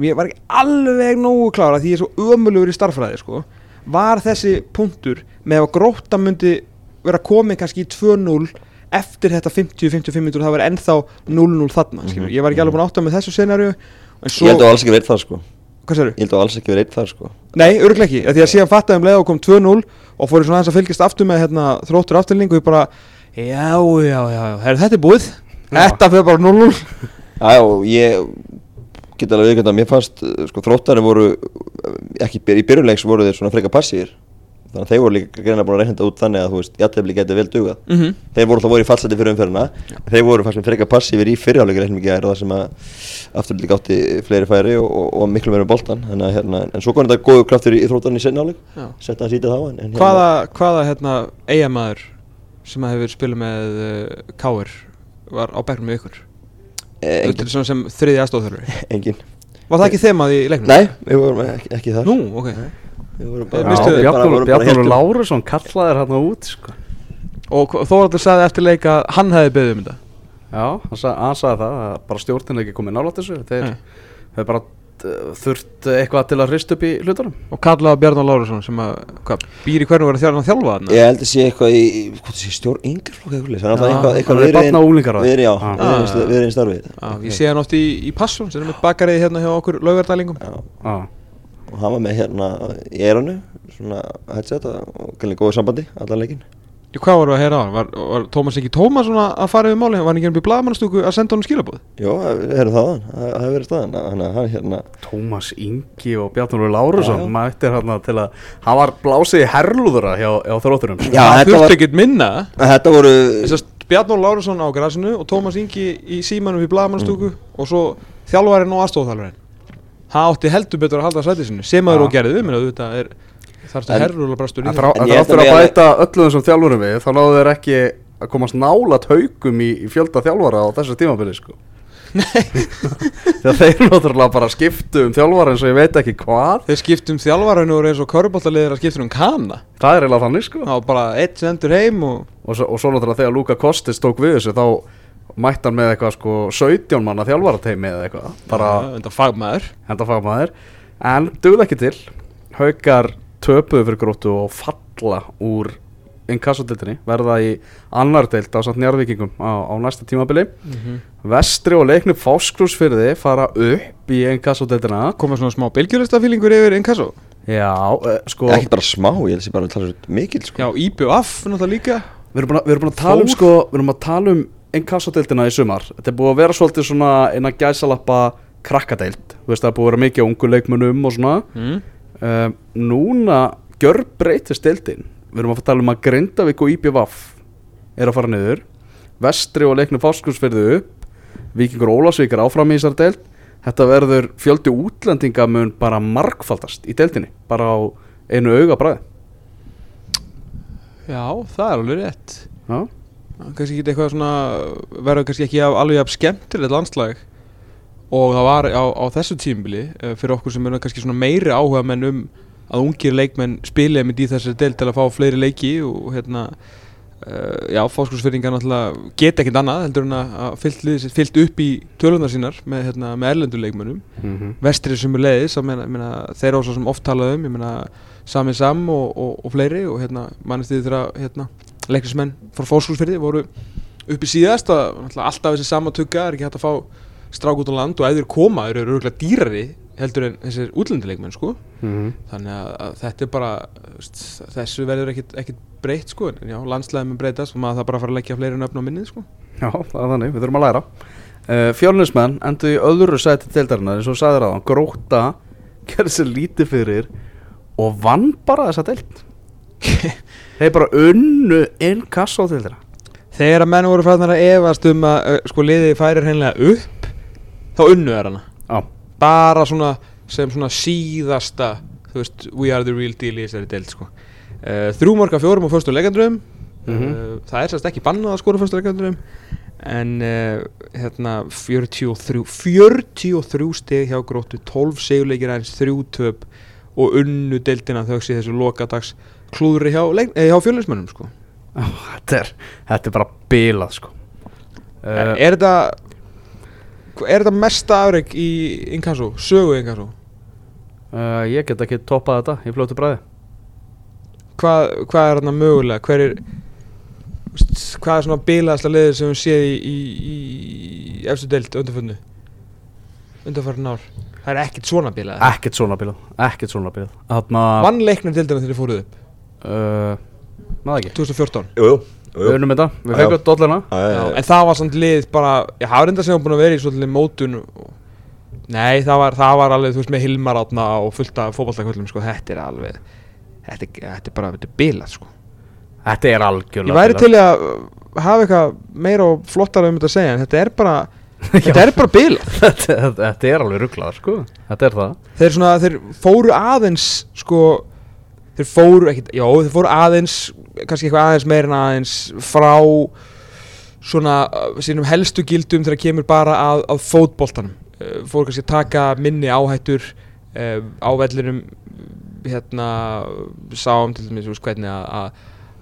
Ég var ekki alveg nógu klára Því ég er svo ömulugur í starffræði sko. Var þessi punktur Með að gróta myndi vera komið kannski í 2-0 Eftir þetta 50-55 minnur Það var ennþá 0-0 þarna mm Mhm. Ég var ekki alveg búin að átta með þessu scenariu En svo, Ég held að alls ekki verið þar sko hvað sér Ég held að alls ekki verið þar sko. Nei, örglega ekki, af því að síðan fattaði um leið og kom 2-0 og fóru svona aðeins að fylgjast aftur með hérna, þróttur afturlingu og ég bara, já, já, já, já, herri, þetta er búið, þetta fyrir bara 0-0 Já, ég get alveg viðkvæmt að mér fannst uh, sko, þróttari voru uh, ekki í byrjuleiks voru þeir svona freka passífir þannig að þeir voru líka greina búin að reynda út þannig að þú veist, jættefli geti vel dugað mm -hmm. þeir voru alltaf voru í fallseti fyrir umferðina þeir voru fannst með freka passífir í fyrirháleika reynum ekki það sem að afturlík átti fleiri færi og, og, og miklu meira um boltan að hérna, en svo kom þetta góðu kraftur í, þróttarni í senni áleik Já. setta að sýta þá en, en Hvaða, hvaða hérna, eigamæður sem að hefur spilað með uh, Káir var á bekkum með ykkur? e, Þetta er svona sem þriði aðstofþörfur. (laughs) engin Var það ekki þemað í leiknum? Nei, við vorum ekki, ekki þar Nú, ok. Eh, héldum- Lárusson kallaðir hérna út sko. Og Þóraldur sagði eftir leik að hann hefði beðið um þetta. Já, hann sa- hann sagði það að bara stjórnin er ekki komið nálægt þessu. Þeir hefur bara uh, þurft eitthvað til að hrist upp í hlutunum. Og kallaði Bjarnar Lárusson sem að, hvað, býr í hvernig var að þjálfa þarna? Ég held að sé eitthvað í, hvað sé, stjórn yngarflokk eitthvað, eitthvað, er verið erum í starfið. Já, ég sé hann oft í, í Passun sem er með bakariði hérna hjá okkur laugardælingum Já, Já, og hann var með hérna í eranu, svona headset og gæli góðu sambandi, allan leikinn Jú, Hvað voru að heyra á hann? Var, var Tómas ekki Tómas svona að fara yfir máli? Var hann ekki um í blagamannstúku að senda honum skilabóð? Jó, við erum það hann, það hefur verið staðan að hann hérna, Tómas Ingi og Bjarnur Lárusson já. mættir hérna til að hann var blásið í herlúðura hjá, hjá þrótturum Já, það þurfti var- ekkert minna þetta voru Bjarnór Lárusson á grasinu og Tómas Ingi í símanum í blagamannstúku og svo þjálfarinn og aðstofþjálfarinn Það átti heldur betur að halda sæti sinu sem aður og gerði við, menn að þetta er þarftu En- herrúla brastur í ég held þráttur að að bæta öllu þessum þjálfurum við þá náðu þeir ekki að komast nálat haugum í, í fjölda þjálfara á þessu tímabili sko. (laughs) Þeir náttúrulega bara skiptu um þjálfara eins og ég veit ekki hvað. Þeir skiptum þjálfarinn og eins og köruboltaliðir að skiptum um kana. Það er eiginlega þannig sko. Það var bara eitt sendur heim og og svo, og svo náttúrulega þegar Luka Kostis tók við þessu þá mætti hann með eitthvað sko 17 manna þjálfarateimi eða eitthvað. Bara þetta fagmaður. henda fagmaður. En dugði ekki til. Haukar töpuðu fyrir gróttu og falla úr inkassodildinni verða í annar deild á samt njárvíkingum á, á næsta tímabili. Vestri og leiknu fáskrúsfyrði fara upp í inkassodildina Koma svona smá bylgjulistafílingur yfir Inkasso? Já, uh, sko Ekki bara smá, ég held að sé bara að tala svo mikil sko. Já, IBF náttúrulega líka. Við erum búin að, við erum búin að tala um sko Við erum að tala um inkassodildina í sumar. Þetta er búið að vera svolítið svona innan gæsalappa krakkadeild. Þú veist það er búið að vera mikið á ungu leikmunum og svona. Mm. um, Núna gjör breytist deildin. Við erum að tala um að Grindavík og IPVAF er að fara niður. Vestri og leiknu fáskursfyrðu upp. Víkingur Ólafsvík er áfram í þessar deild. Þetta verður fjöldi útlendinga mun bara margfaldast í deildinni Bara á einu auga bræði Já, það er alveg rétt. Já, kannski ekki eitthvað svona verður kannski ekki af- alveg af skemmtilegt landslag. Og það var á, á þessu tímbili fyrir okkur sem er kannski svona meiri áhuga menn um að ungir leikmenn spila með í þessari del til að fá fleiri leiki og hérna uh, já, fáskursfyrringar náttúrulega geta ekkert annað heldur en að fyllt, upp í tölunar sínar með, hérna, með erlendur leikmennum mm vestri sem er leiðis þeir svo sem oft talað um ég meina Sami Sam og, og, og fleiri og hérna mannist þið þegar hérna, leiknismenn frá fórskursfyrði voru upp í síðast að alltaf þessi sama tugga er ekki hægt að fá strák út á land og þeir koma eru örgulega dýrari heldur en þessir útlendileikmenn sko. -hmm. þannig að, að þetta er bara þessu verður ekkit breytt sko en já, landslæðum er breytast og maður það bara að fara að leggja fleiri nöfn á minnið sko. Já, það er þannig, við þurfum að læra. Uh, Fjölnismenn endur í öðru sæti deildarinnar eins og sagðir á hann Gróta gerði sér lítið fyrir og vann bara þessa deild (laughs) Þeir bara unnu inn kassa á deildina þegar að menn voru fæðnar að efast um að uh, sko liðið færir hreinlega upp þá unnu er hana. Já, bara svona sem svona síðasta þú veist, we are the real deal í þessari deild sko. uh, þrjú marka fjórum á fyrstu leikandrum Mhm. uh, það er sérst ekki bannað að skora fyrstu leikandrum en hérna 43 43 stig hjá gróttu 12 segjuleikir aðeins 3 töp og unnu deildina þau sé þessu lokadags klúðri hjá, eh, hjá fjölusmönnum sko. Þetta, er, þetta er bara bilað sko. Uh, er þetta er þetta mesta afreg í Inkasso, sögu Inkasso? uh, Ég get ekki toppað þetta í fljótu bræði hvað, hvað er þarna mögulega? Hver er hvað er svona bilaðasta liðið sem við séð í, í, í efstu deild undanföndu undanförn ár? Það er ekkert svona bilað. Ekkert svona bilað, ekkert svona bilað. Þarna, vann leiknum deildina þegar þið fóruð upp uh, maður ekki. 2014 Jú, jú, Við jú. unnum þetta, við fengum Já, já. en það var samt lið bara ég hafa reynda sem var búin að vera í svolítið mótun nei það var, það var alveg þú veist með Hilmar átna og fullt af fótballtaköllum sko, þetta er alveg þetta er, þetta er bara, þetta er bilað sko. Þetta er algjörlega Ég væri til að hafa eitthvað meira og flottara um þetta að segja en þetta er bara (laughs) þetta er bara bilað. Þetta, (laughs) þetta, þetta er alveg rugglað sko. Þetta er það. Þeir svona, þeir fóru aðeins sko, þeir fóru ekkit, já, þeir fóru aðeins kannski eitthvað aðeins meira en aðeins frá svona uh, sínum helstu gildum þegar kemur bara að, að fótboltanum. Uh, fóru kannski að taka minni áhættur uh, á vellinum hérna sáum til dæmis hvernig að,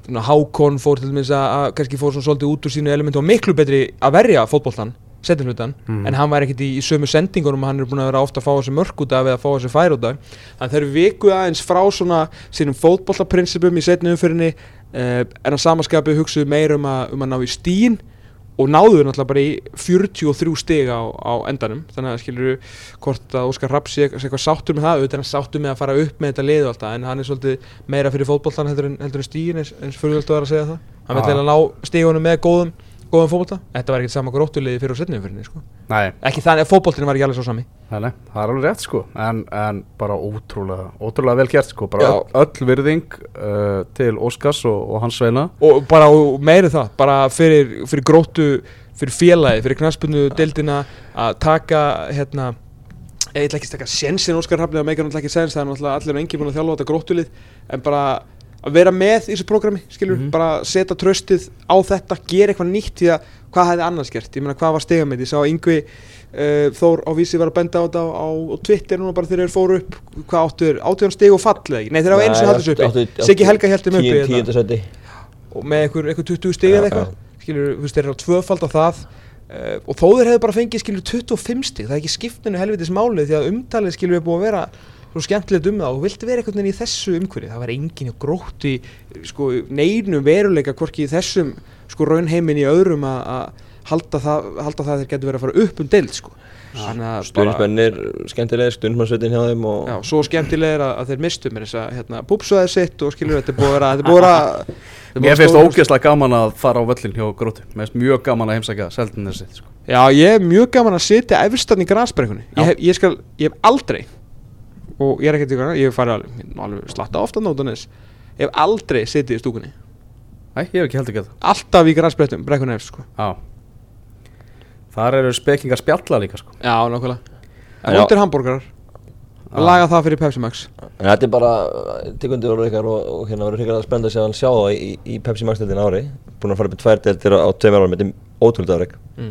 að Hákon fór til dæmis að, kannski fór svona svolítið út úr sínu elementu og miklu betri að verja fótboltan setjum hlutan Mhm. en hann var ekkert í, í sömu sendingunum hann er búin að vera ofta að fá þessi mörk út af eða að fá þessi fær út af. Þannig þeir vikuð aðeins frá svona sínum fótbollaprinsipum í setni umfyrinni uh, en að samaskapi hugsuðu meira um að, um að ná í stín og náðu náttúrulega bara í 43 stig á, á endanum. Þannig að skilur hvort að Óskar Rapp sé, sé eitthvað sáttur með það auðvitað hann sáttur með að fara upp með þetta lið og allt það en hann er svolítið meira fyrir fótbollan heldur en, heldur en stíin eins, eins fyrir góðum fótbolta, þetta var ekkert sama gróttuliði fyrir og setni umfyrinni sko. Nei, ekki þannig að fótboltinn var ekki alveg svo sami. Nei, nei, það er alveg rétt sko. En, en bara ótrúlega, ótrúlega vel gert sko. Bara Já. öll virðing uh, til Óskars og, og hans sveina. Og bara og meiri það, bara fyrir, fyrir gróttu, fyrir félagi, fyrir knaspunnu deildina að taka hérna ég ætla ekki að taka sensin Óskar Hafnið að meika náttúrulega ekki sens, það er náttúrulega allir og enginn búin að þjálfa þetta gróttulið, en bara að vera með í þessu prógrami, skilur, Mhm. bara setja tröstið á þetta, gera eitthvað nýtt því að hvað hefði annars gert, ég meina hvað var stegamið, ég sá Yngvi uh, Þór á vísi var að benda á þetta á, á, á Twitter núna bara þegar þeir fóru upp, hvað áttu þeir, áttu þeir steg og fallið nei þeir hafa eins og haldið þessu uppi, Siggi Helga held þeim uppi hérna. Tíunda seti og með einhver, einhver 20 stig Já, eða eitthvað skilur, þú veist, þeir eru á tvöfald á það. Uh, og þó þeir hefðu bara fengið skilur 25 stig það er ekki skiptinu helvitis málið því að umtalið skilur er búið að vera svo skemmtilegt um það og viltu vera einhvern veginn í þessu umhverju það var enginn og grótt í sko, neinu veruleika hvorki í þessum sko raunheimin í öðrum að- að halda það, halda það að þeir getur verið að fara upp um deild sko. þannig að bara Stuðnismennir, skemmtilegir, stuðnismannsveitin hjá þeim og já, svo skemmtilegir að, að þeir mistu mér þess að hérna, púpsvæði sitt og skilur þetta búið að vera þetta búið að Mér að finnst stóra- ógeðslega gaman að fara á völlin hjá gróti Mér finnst mjög gaman að heimsækja seldin þessi sko. Já, ég er mjög gaman að sitja efstan í grasbrekkunni Já. ég, ég, skal, ég hef aldrei og ég er ekkert ykkur ég hef farið alveg, slatta ofta nótan þess ég hef aldrei sitið í stúkunni Æ, ég hef ekki heldur gett alltaf í grasbrekkunni, brekkunni efst sko. Já Þar eru spekingar spjalla líka sko. Já, nákvæmlega Já. Róttir hambúrgarar. Laga það fyrir Pepsi Max En þetta er bara tekundur orður ykkar og, og hérna verður spennandi að sjá hann sjá það í, í Pepsi Max deildin ári Búin að fara upp í tvær deildir á tveimur árum, þetta er ótrúlega afreg mm.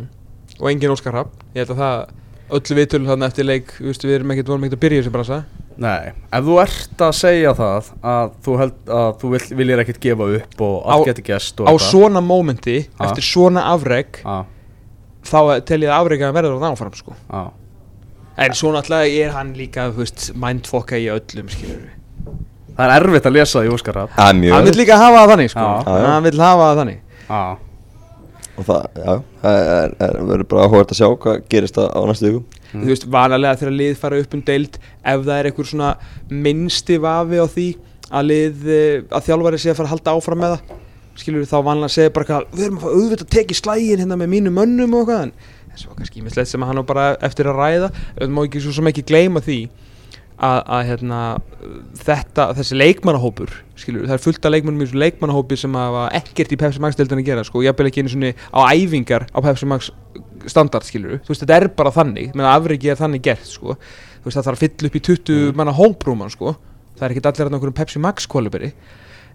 Og engin Óskar Rapp Ég held að það öllu viðtölu þannig eftir leik Þú veist, við erum ekkert, vorum ekkert að byrja þessu bransa Nei, ef þú ert að segja það að þú, held, að þú vil, viljir ekkert gefa upp og Á- allt geti gæst Á svona mómenti, eftir svona afreg Já, Þá tel ég að verður að áfram sko. já. En svo náttúrulega er hann líka, þú veist, mindfokka í öllum, skilur við. Það er erfitt að lesa í Óskar Rapp Það er mjög Hann vil líka hafa það þannig, sko. Hann vil hafa það þannig. Já, Og það, já, það er, er, verður bara áhugað að sjá hvað gerist á, á næstu viku Þú veist, vanalega þegar lið fara upp um deild, ef það er einhver svona minnsti vafi á því að lið, eh, að þjálfari sé að fara að halda áfram með það, skilur þá vanlega segja bara hvað, við erum að fara auðvitað að tekið slægin hérna með mínum mönnum og eitthvað, en en svo kannski ímislegt sem hann á bara eftir að ræða, við má ekki svo ekki gleyma því að, að hérna, þetta, þessi leikmannahópur skilur, það er fullt af leikmannum í þessu leikmannahópi sem hafa ekkert í Pepsi Max deildin að gera sko, jafnvel ekki einu svona á æfingar á Pepsi Max standard skilur, þú veist, þetta er bara þannig menn afriki er þannig gert sko. Þú veist, það þarf að fylla upp í 20 manna hóprúman sko, það er ekkert allir að einhverjum Pepsi Max kóluberi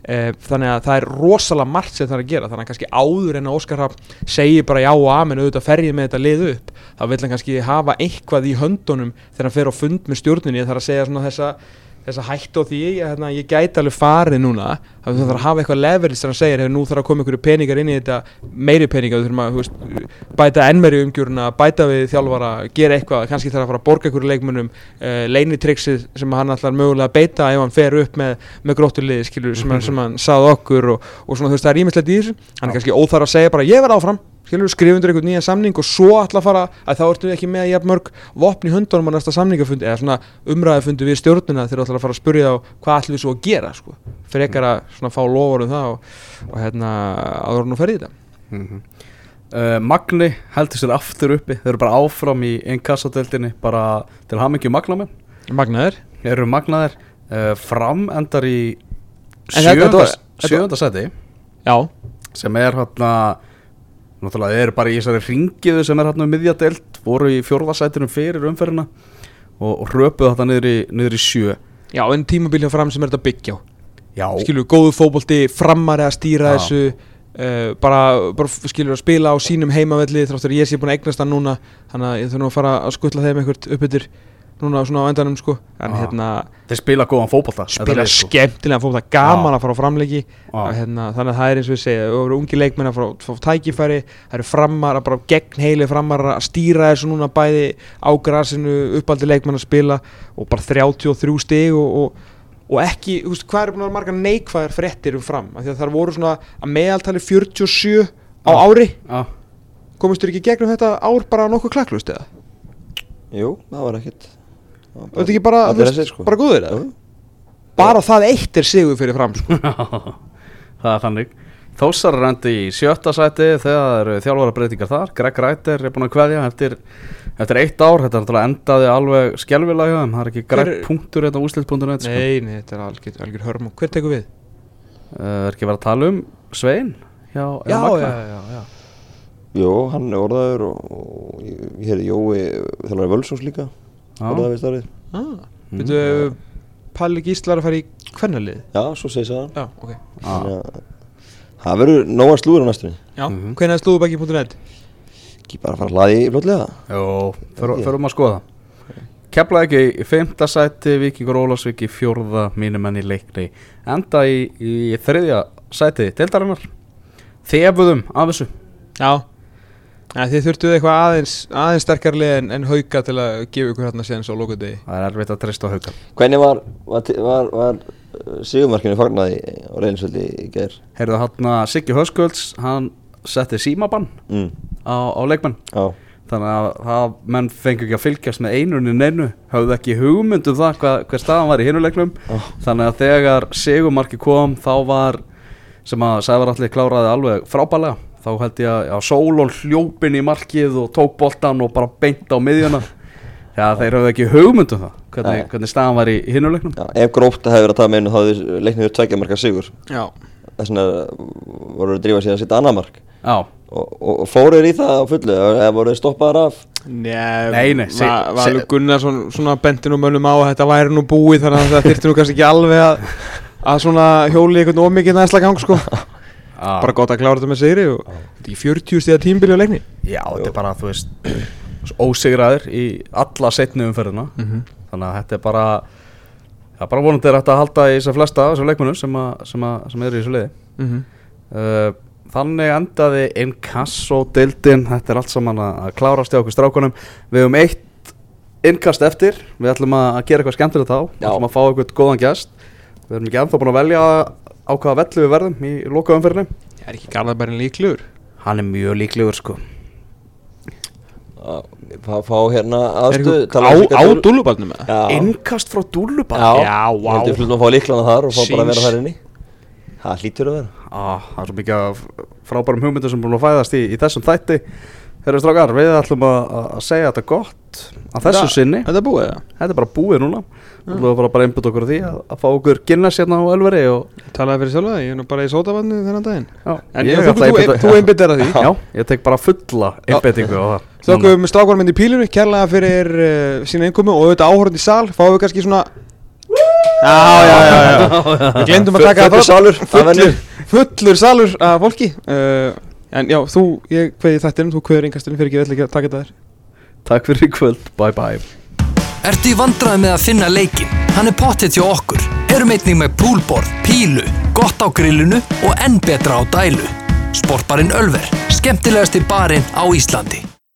þannig að það er rosalega margt sem það er að gera. Þannig að kannski áður en að Óskar segir bara já og amen auðvitað ferjið með þetta lið upp þá vil hann kannski hafa eitthvað í höndunum þegar hann fer á fund með stjórninni. Þar að segja svona þessa, þessa hættu á því ég, hérna, ég gæti alveg farið núna það þarf að hafa eitthvað þegar hann segir hefur nú þarf að koma einhverju peningar inn í þetta meiri peningar, við þurfum að þú veist, bæta ennmeri umgjöruna, bæta við þjálfara gera eitthvað, kannski þarf að fara að borga einhverju leikmunum uh, leinitrixið sem hann ætlar mögulega að beita ef hann fer upp með, með gróttuliði skilur, sem, hann, sem hann sagði okkur og, og svona þú veist það er ímislegt í þessu. Hann er kannski óþar að segja bara ég verð áfram skrifundur einhvern nýjan samning og svo ætla að fara að þá ertu ekki með jafn mörg vopn í höndunum á næsta samningafundi eða svona umræðafundi við stjórnuna þegar þú ætlar að fara að spurja á hvað ætlum við svo að gera sko. frekar að svona fá lofur um það og, og hérna áður nú ferði þetta. Mm Magni heldur sér aftur uppi Þeir eru bara áfram í innkassadeildinni bara til hamingju magnamenn Magnaður eru magnaðir. Uh, Fram endar í sjöunda seti Já, sem er hérna náttúrulega þeir eru bara í þessari ringiðu sem er hérna um miðjadeild voru í fjórðasætinum fyrir umferðina og, hröpuðu þetta niður í, niður í sjö. Já en tímabíl hjá fram sem er þetta byggja. Á Já, skilur, góðu fótbolti, frammari að stýra Já. þessu uh, bara, bara skilur að spila á sínum heimavelli þráttur ég sé búin að eignast það núna. Þannig að ég þurfa nú að fara að skutla þeim eitthvað upp yfir núna svona á endanum sko en Já. hérna þeir spila góðan fótbolta þetta spila sko. skemmtilega fótbolta, gaman Já. að fara á framleiki Já. og hérna, þannig að það er eins og við segja og eru ungi leikmenn að fara fá tækifæri það eru framar, að bara gegn heili framar að stýra þessu núna bæði á grasinu, uppaldi leikmenn að spila og bara 33 stig og, og, og ekki, þú veist, hvað er búin að vera margar neikvæðar fréttir um fram, af því að það voru svona að meðaltali 47 á Já. ári Já, komist þér ekki gegnum þetta ár bara nokkuð klakklust eða? Jú, það var ekkert þetta ekki bara, þú veist, sko. bara góðir eða? Bara það eitt er sigur fyrir fram sko. (laughs) það er þannig Þósar er endi í sjötta sæti þegar eru þjálfara breytingar þar Greg Ræter er búin að kveðja eftir, eftir eitt ár, þetta er náttúrulega endaði alveg hjá þeim, það er ekki Greg punktur þetta úslit.net sko. Nei, nei, þetta er algjör, algjör hörm og hver tekur við? uh, er ekki verið að tala um Svein hjá, hjá Magna? já, já Jú, hann er orðaður og, og ég ég heyrði Jói þjálfari Völsons líka Orðaður við starfið ah, Mm. Veitu, Palli Gíslar að fara í hvernalið? Já, svo segir það Já, ok. Að Það verður nóga slúður á næstunni. Já, mm. -hmm. hvernig er slúðubæki.net? Ekki bara að fara að hlaði í fljótlega. Jó, förum að skoða. Keflaði ekki í fymta sæti Víkingur Ólafsvík í fjórða mínumenn í leikni. Enda í, í þriðja sæti Deildarinnar. Þefuðum af þessu. Já Ja, þið þurftuð eitthvað aðeins, aðeins sterkarlega en, en hauka til að gefa ykkur hérna séðan svo lókudegi Það er erfitt að treysta á hauka Hvernig var, var, var, var uh, Sigurmarkinu fagnaði á reynsveldi í ger? Heyrðu hann að Siggi Höskulds hann setti símabann Mm. á, á leikmenn Já, þannig að það, menn fengi ekki að fylgjast með einunni neinu, höfðu ekki hugmynd um það hvað, hver staðan var í hinuleiknum Já. þannig að þegar Sigurmarki kom þá var sem að Sævar allir kláraði alveg frábælega þá held ég að já, Sólón hljópin í markið og tók boltan og bara beint á miðjuna. Já, þeir höfðu ekki hugmynd um það hvernig, hvernig staðan var í hinuleiknum já, ef gróta hefur verið að taða með einu þá hefði leiknið verið tveggja marka sigur. Já. Þess vegna voru að drífa sig að setja annað mark. Já, og, og, fóruður í það á fullu eða voru þeir stoppaðar af? Nei, Nei, nei, se- Va- Valur se- Gunnarsson svona bentin og mönnum á að þetta væri nú búið þannig að það þyrfti nú kannski ekki alveg að að svona hjóli einhvern ómikið næsla gang sko (laughs) Já. bara gott að klára þetta með sigri og í 40 stíða tímbili á leikni. Já, þetta er bara, þú veist ósigraðir í alla setni umferðina. Mhm. þannig að þetta er bara já, bara vonandi er þetta að halda í þessar flesta af þessum leikmunum sem, að- sem, að- sem eru í þessu liði. Mm -hmm. uh, Þannig endaði inkasso-dildin þetta er allt saman að að klárast hjá okkur strákunum. Við höfum eitt innkast eftir. Við ætlum að að gera eitthvað skemmtilegt þá. Við ætlum að fá eitthvað góðan gest. Við erum ekki ennþá búin að velja á hvaða vellu við verðum í loka umferðinni Ég er ekki Garðabærin líklegur? Hann er mjög líklegur sko. Fá, fá hérna aðstöð ykkur á, á það? Já, Innkast frá Dúlubal já, Já, vá. Ég heldur flutum að fá líklana þar og fá bara að vera þar inni. Það hlýtur að vera. Ah, Það er svo mikið af frábærum hugmyndur sem búin að fæðast í, í þessum þætti Herru strákar, við ætlum að, að segja þetta gott að þessu Já. sinni. Þetta er búið? Það Þetta er bara búið núna. Við ætlum að fara bara einbytt okkur að því að, að fá okkur Guinness hérna á Ölveri og Talaði fyrir sjálfa það, ég er nú bara í sótavannu þennan daginn. Já, En ég þú, að þú, þú, þú einbyttir að því. Já, ég tek bara fulla einbyttingu á það. Þakkum strákvarum minn í pílunni, kærlega fyrir uh, sína innkomu og auðvitað áhörð í sal. Fáum við kannski svona Já, já, já, já. (laughs) Við glemdum að taka Fullur salur, að Fullur, salur af fólki. Uh, En já, þú, ég kveði þættinum, þú kveður yngastinu fyrir ekki, ég ætla ekki að taka þetta þér Takk fyrir í kvöld, bye bye Ertu í vandræði með að finna leikin? Hann er pottið hjá okkur. Erum einnig með púlborð, pílu, gott á grillinu og enn betra á dælu. Sportbarinn Ölver, skemmtilegasti barinn á Íslandi.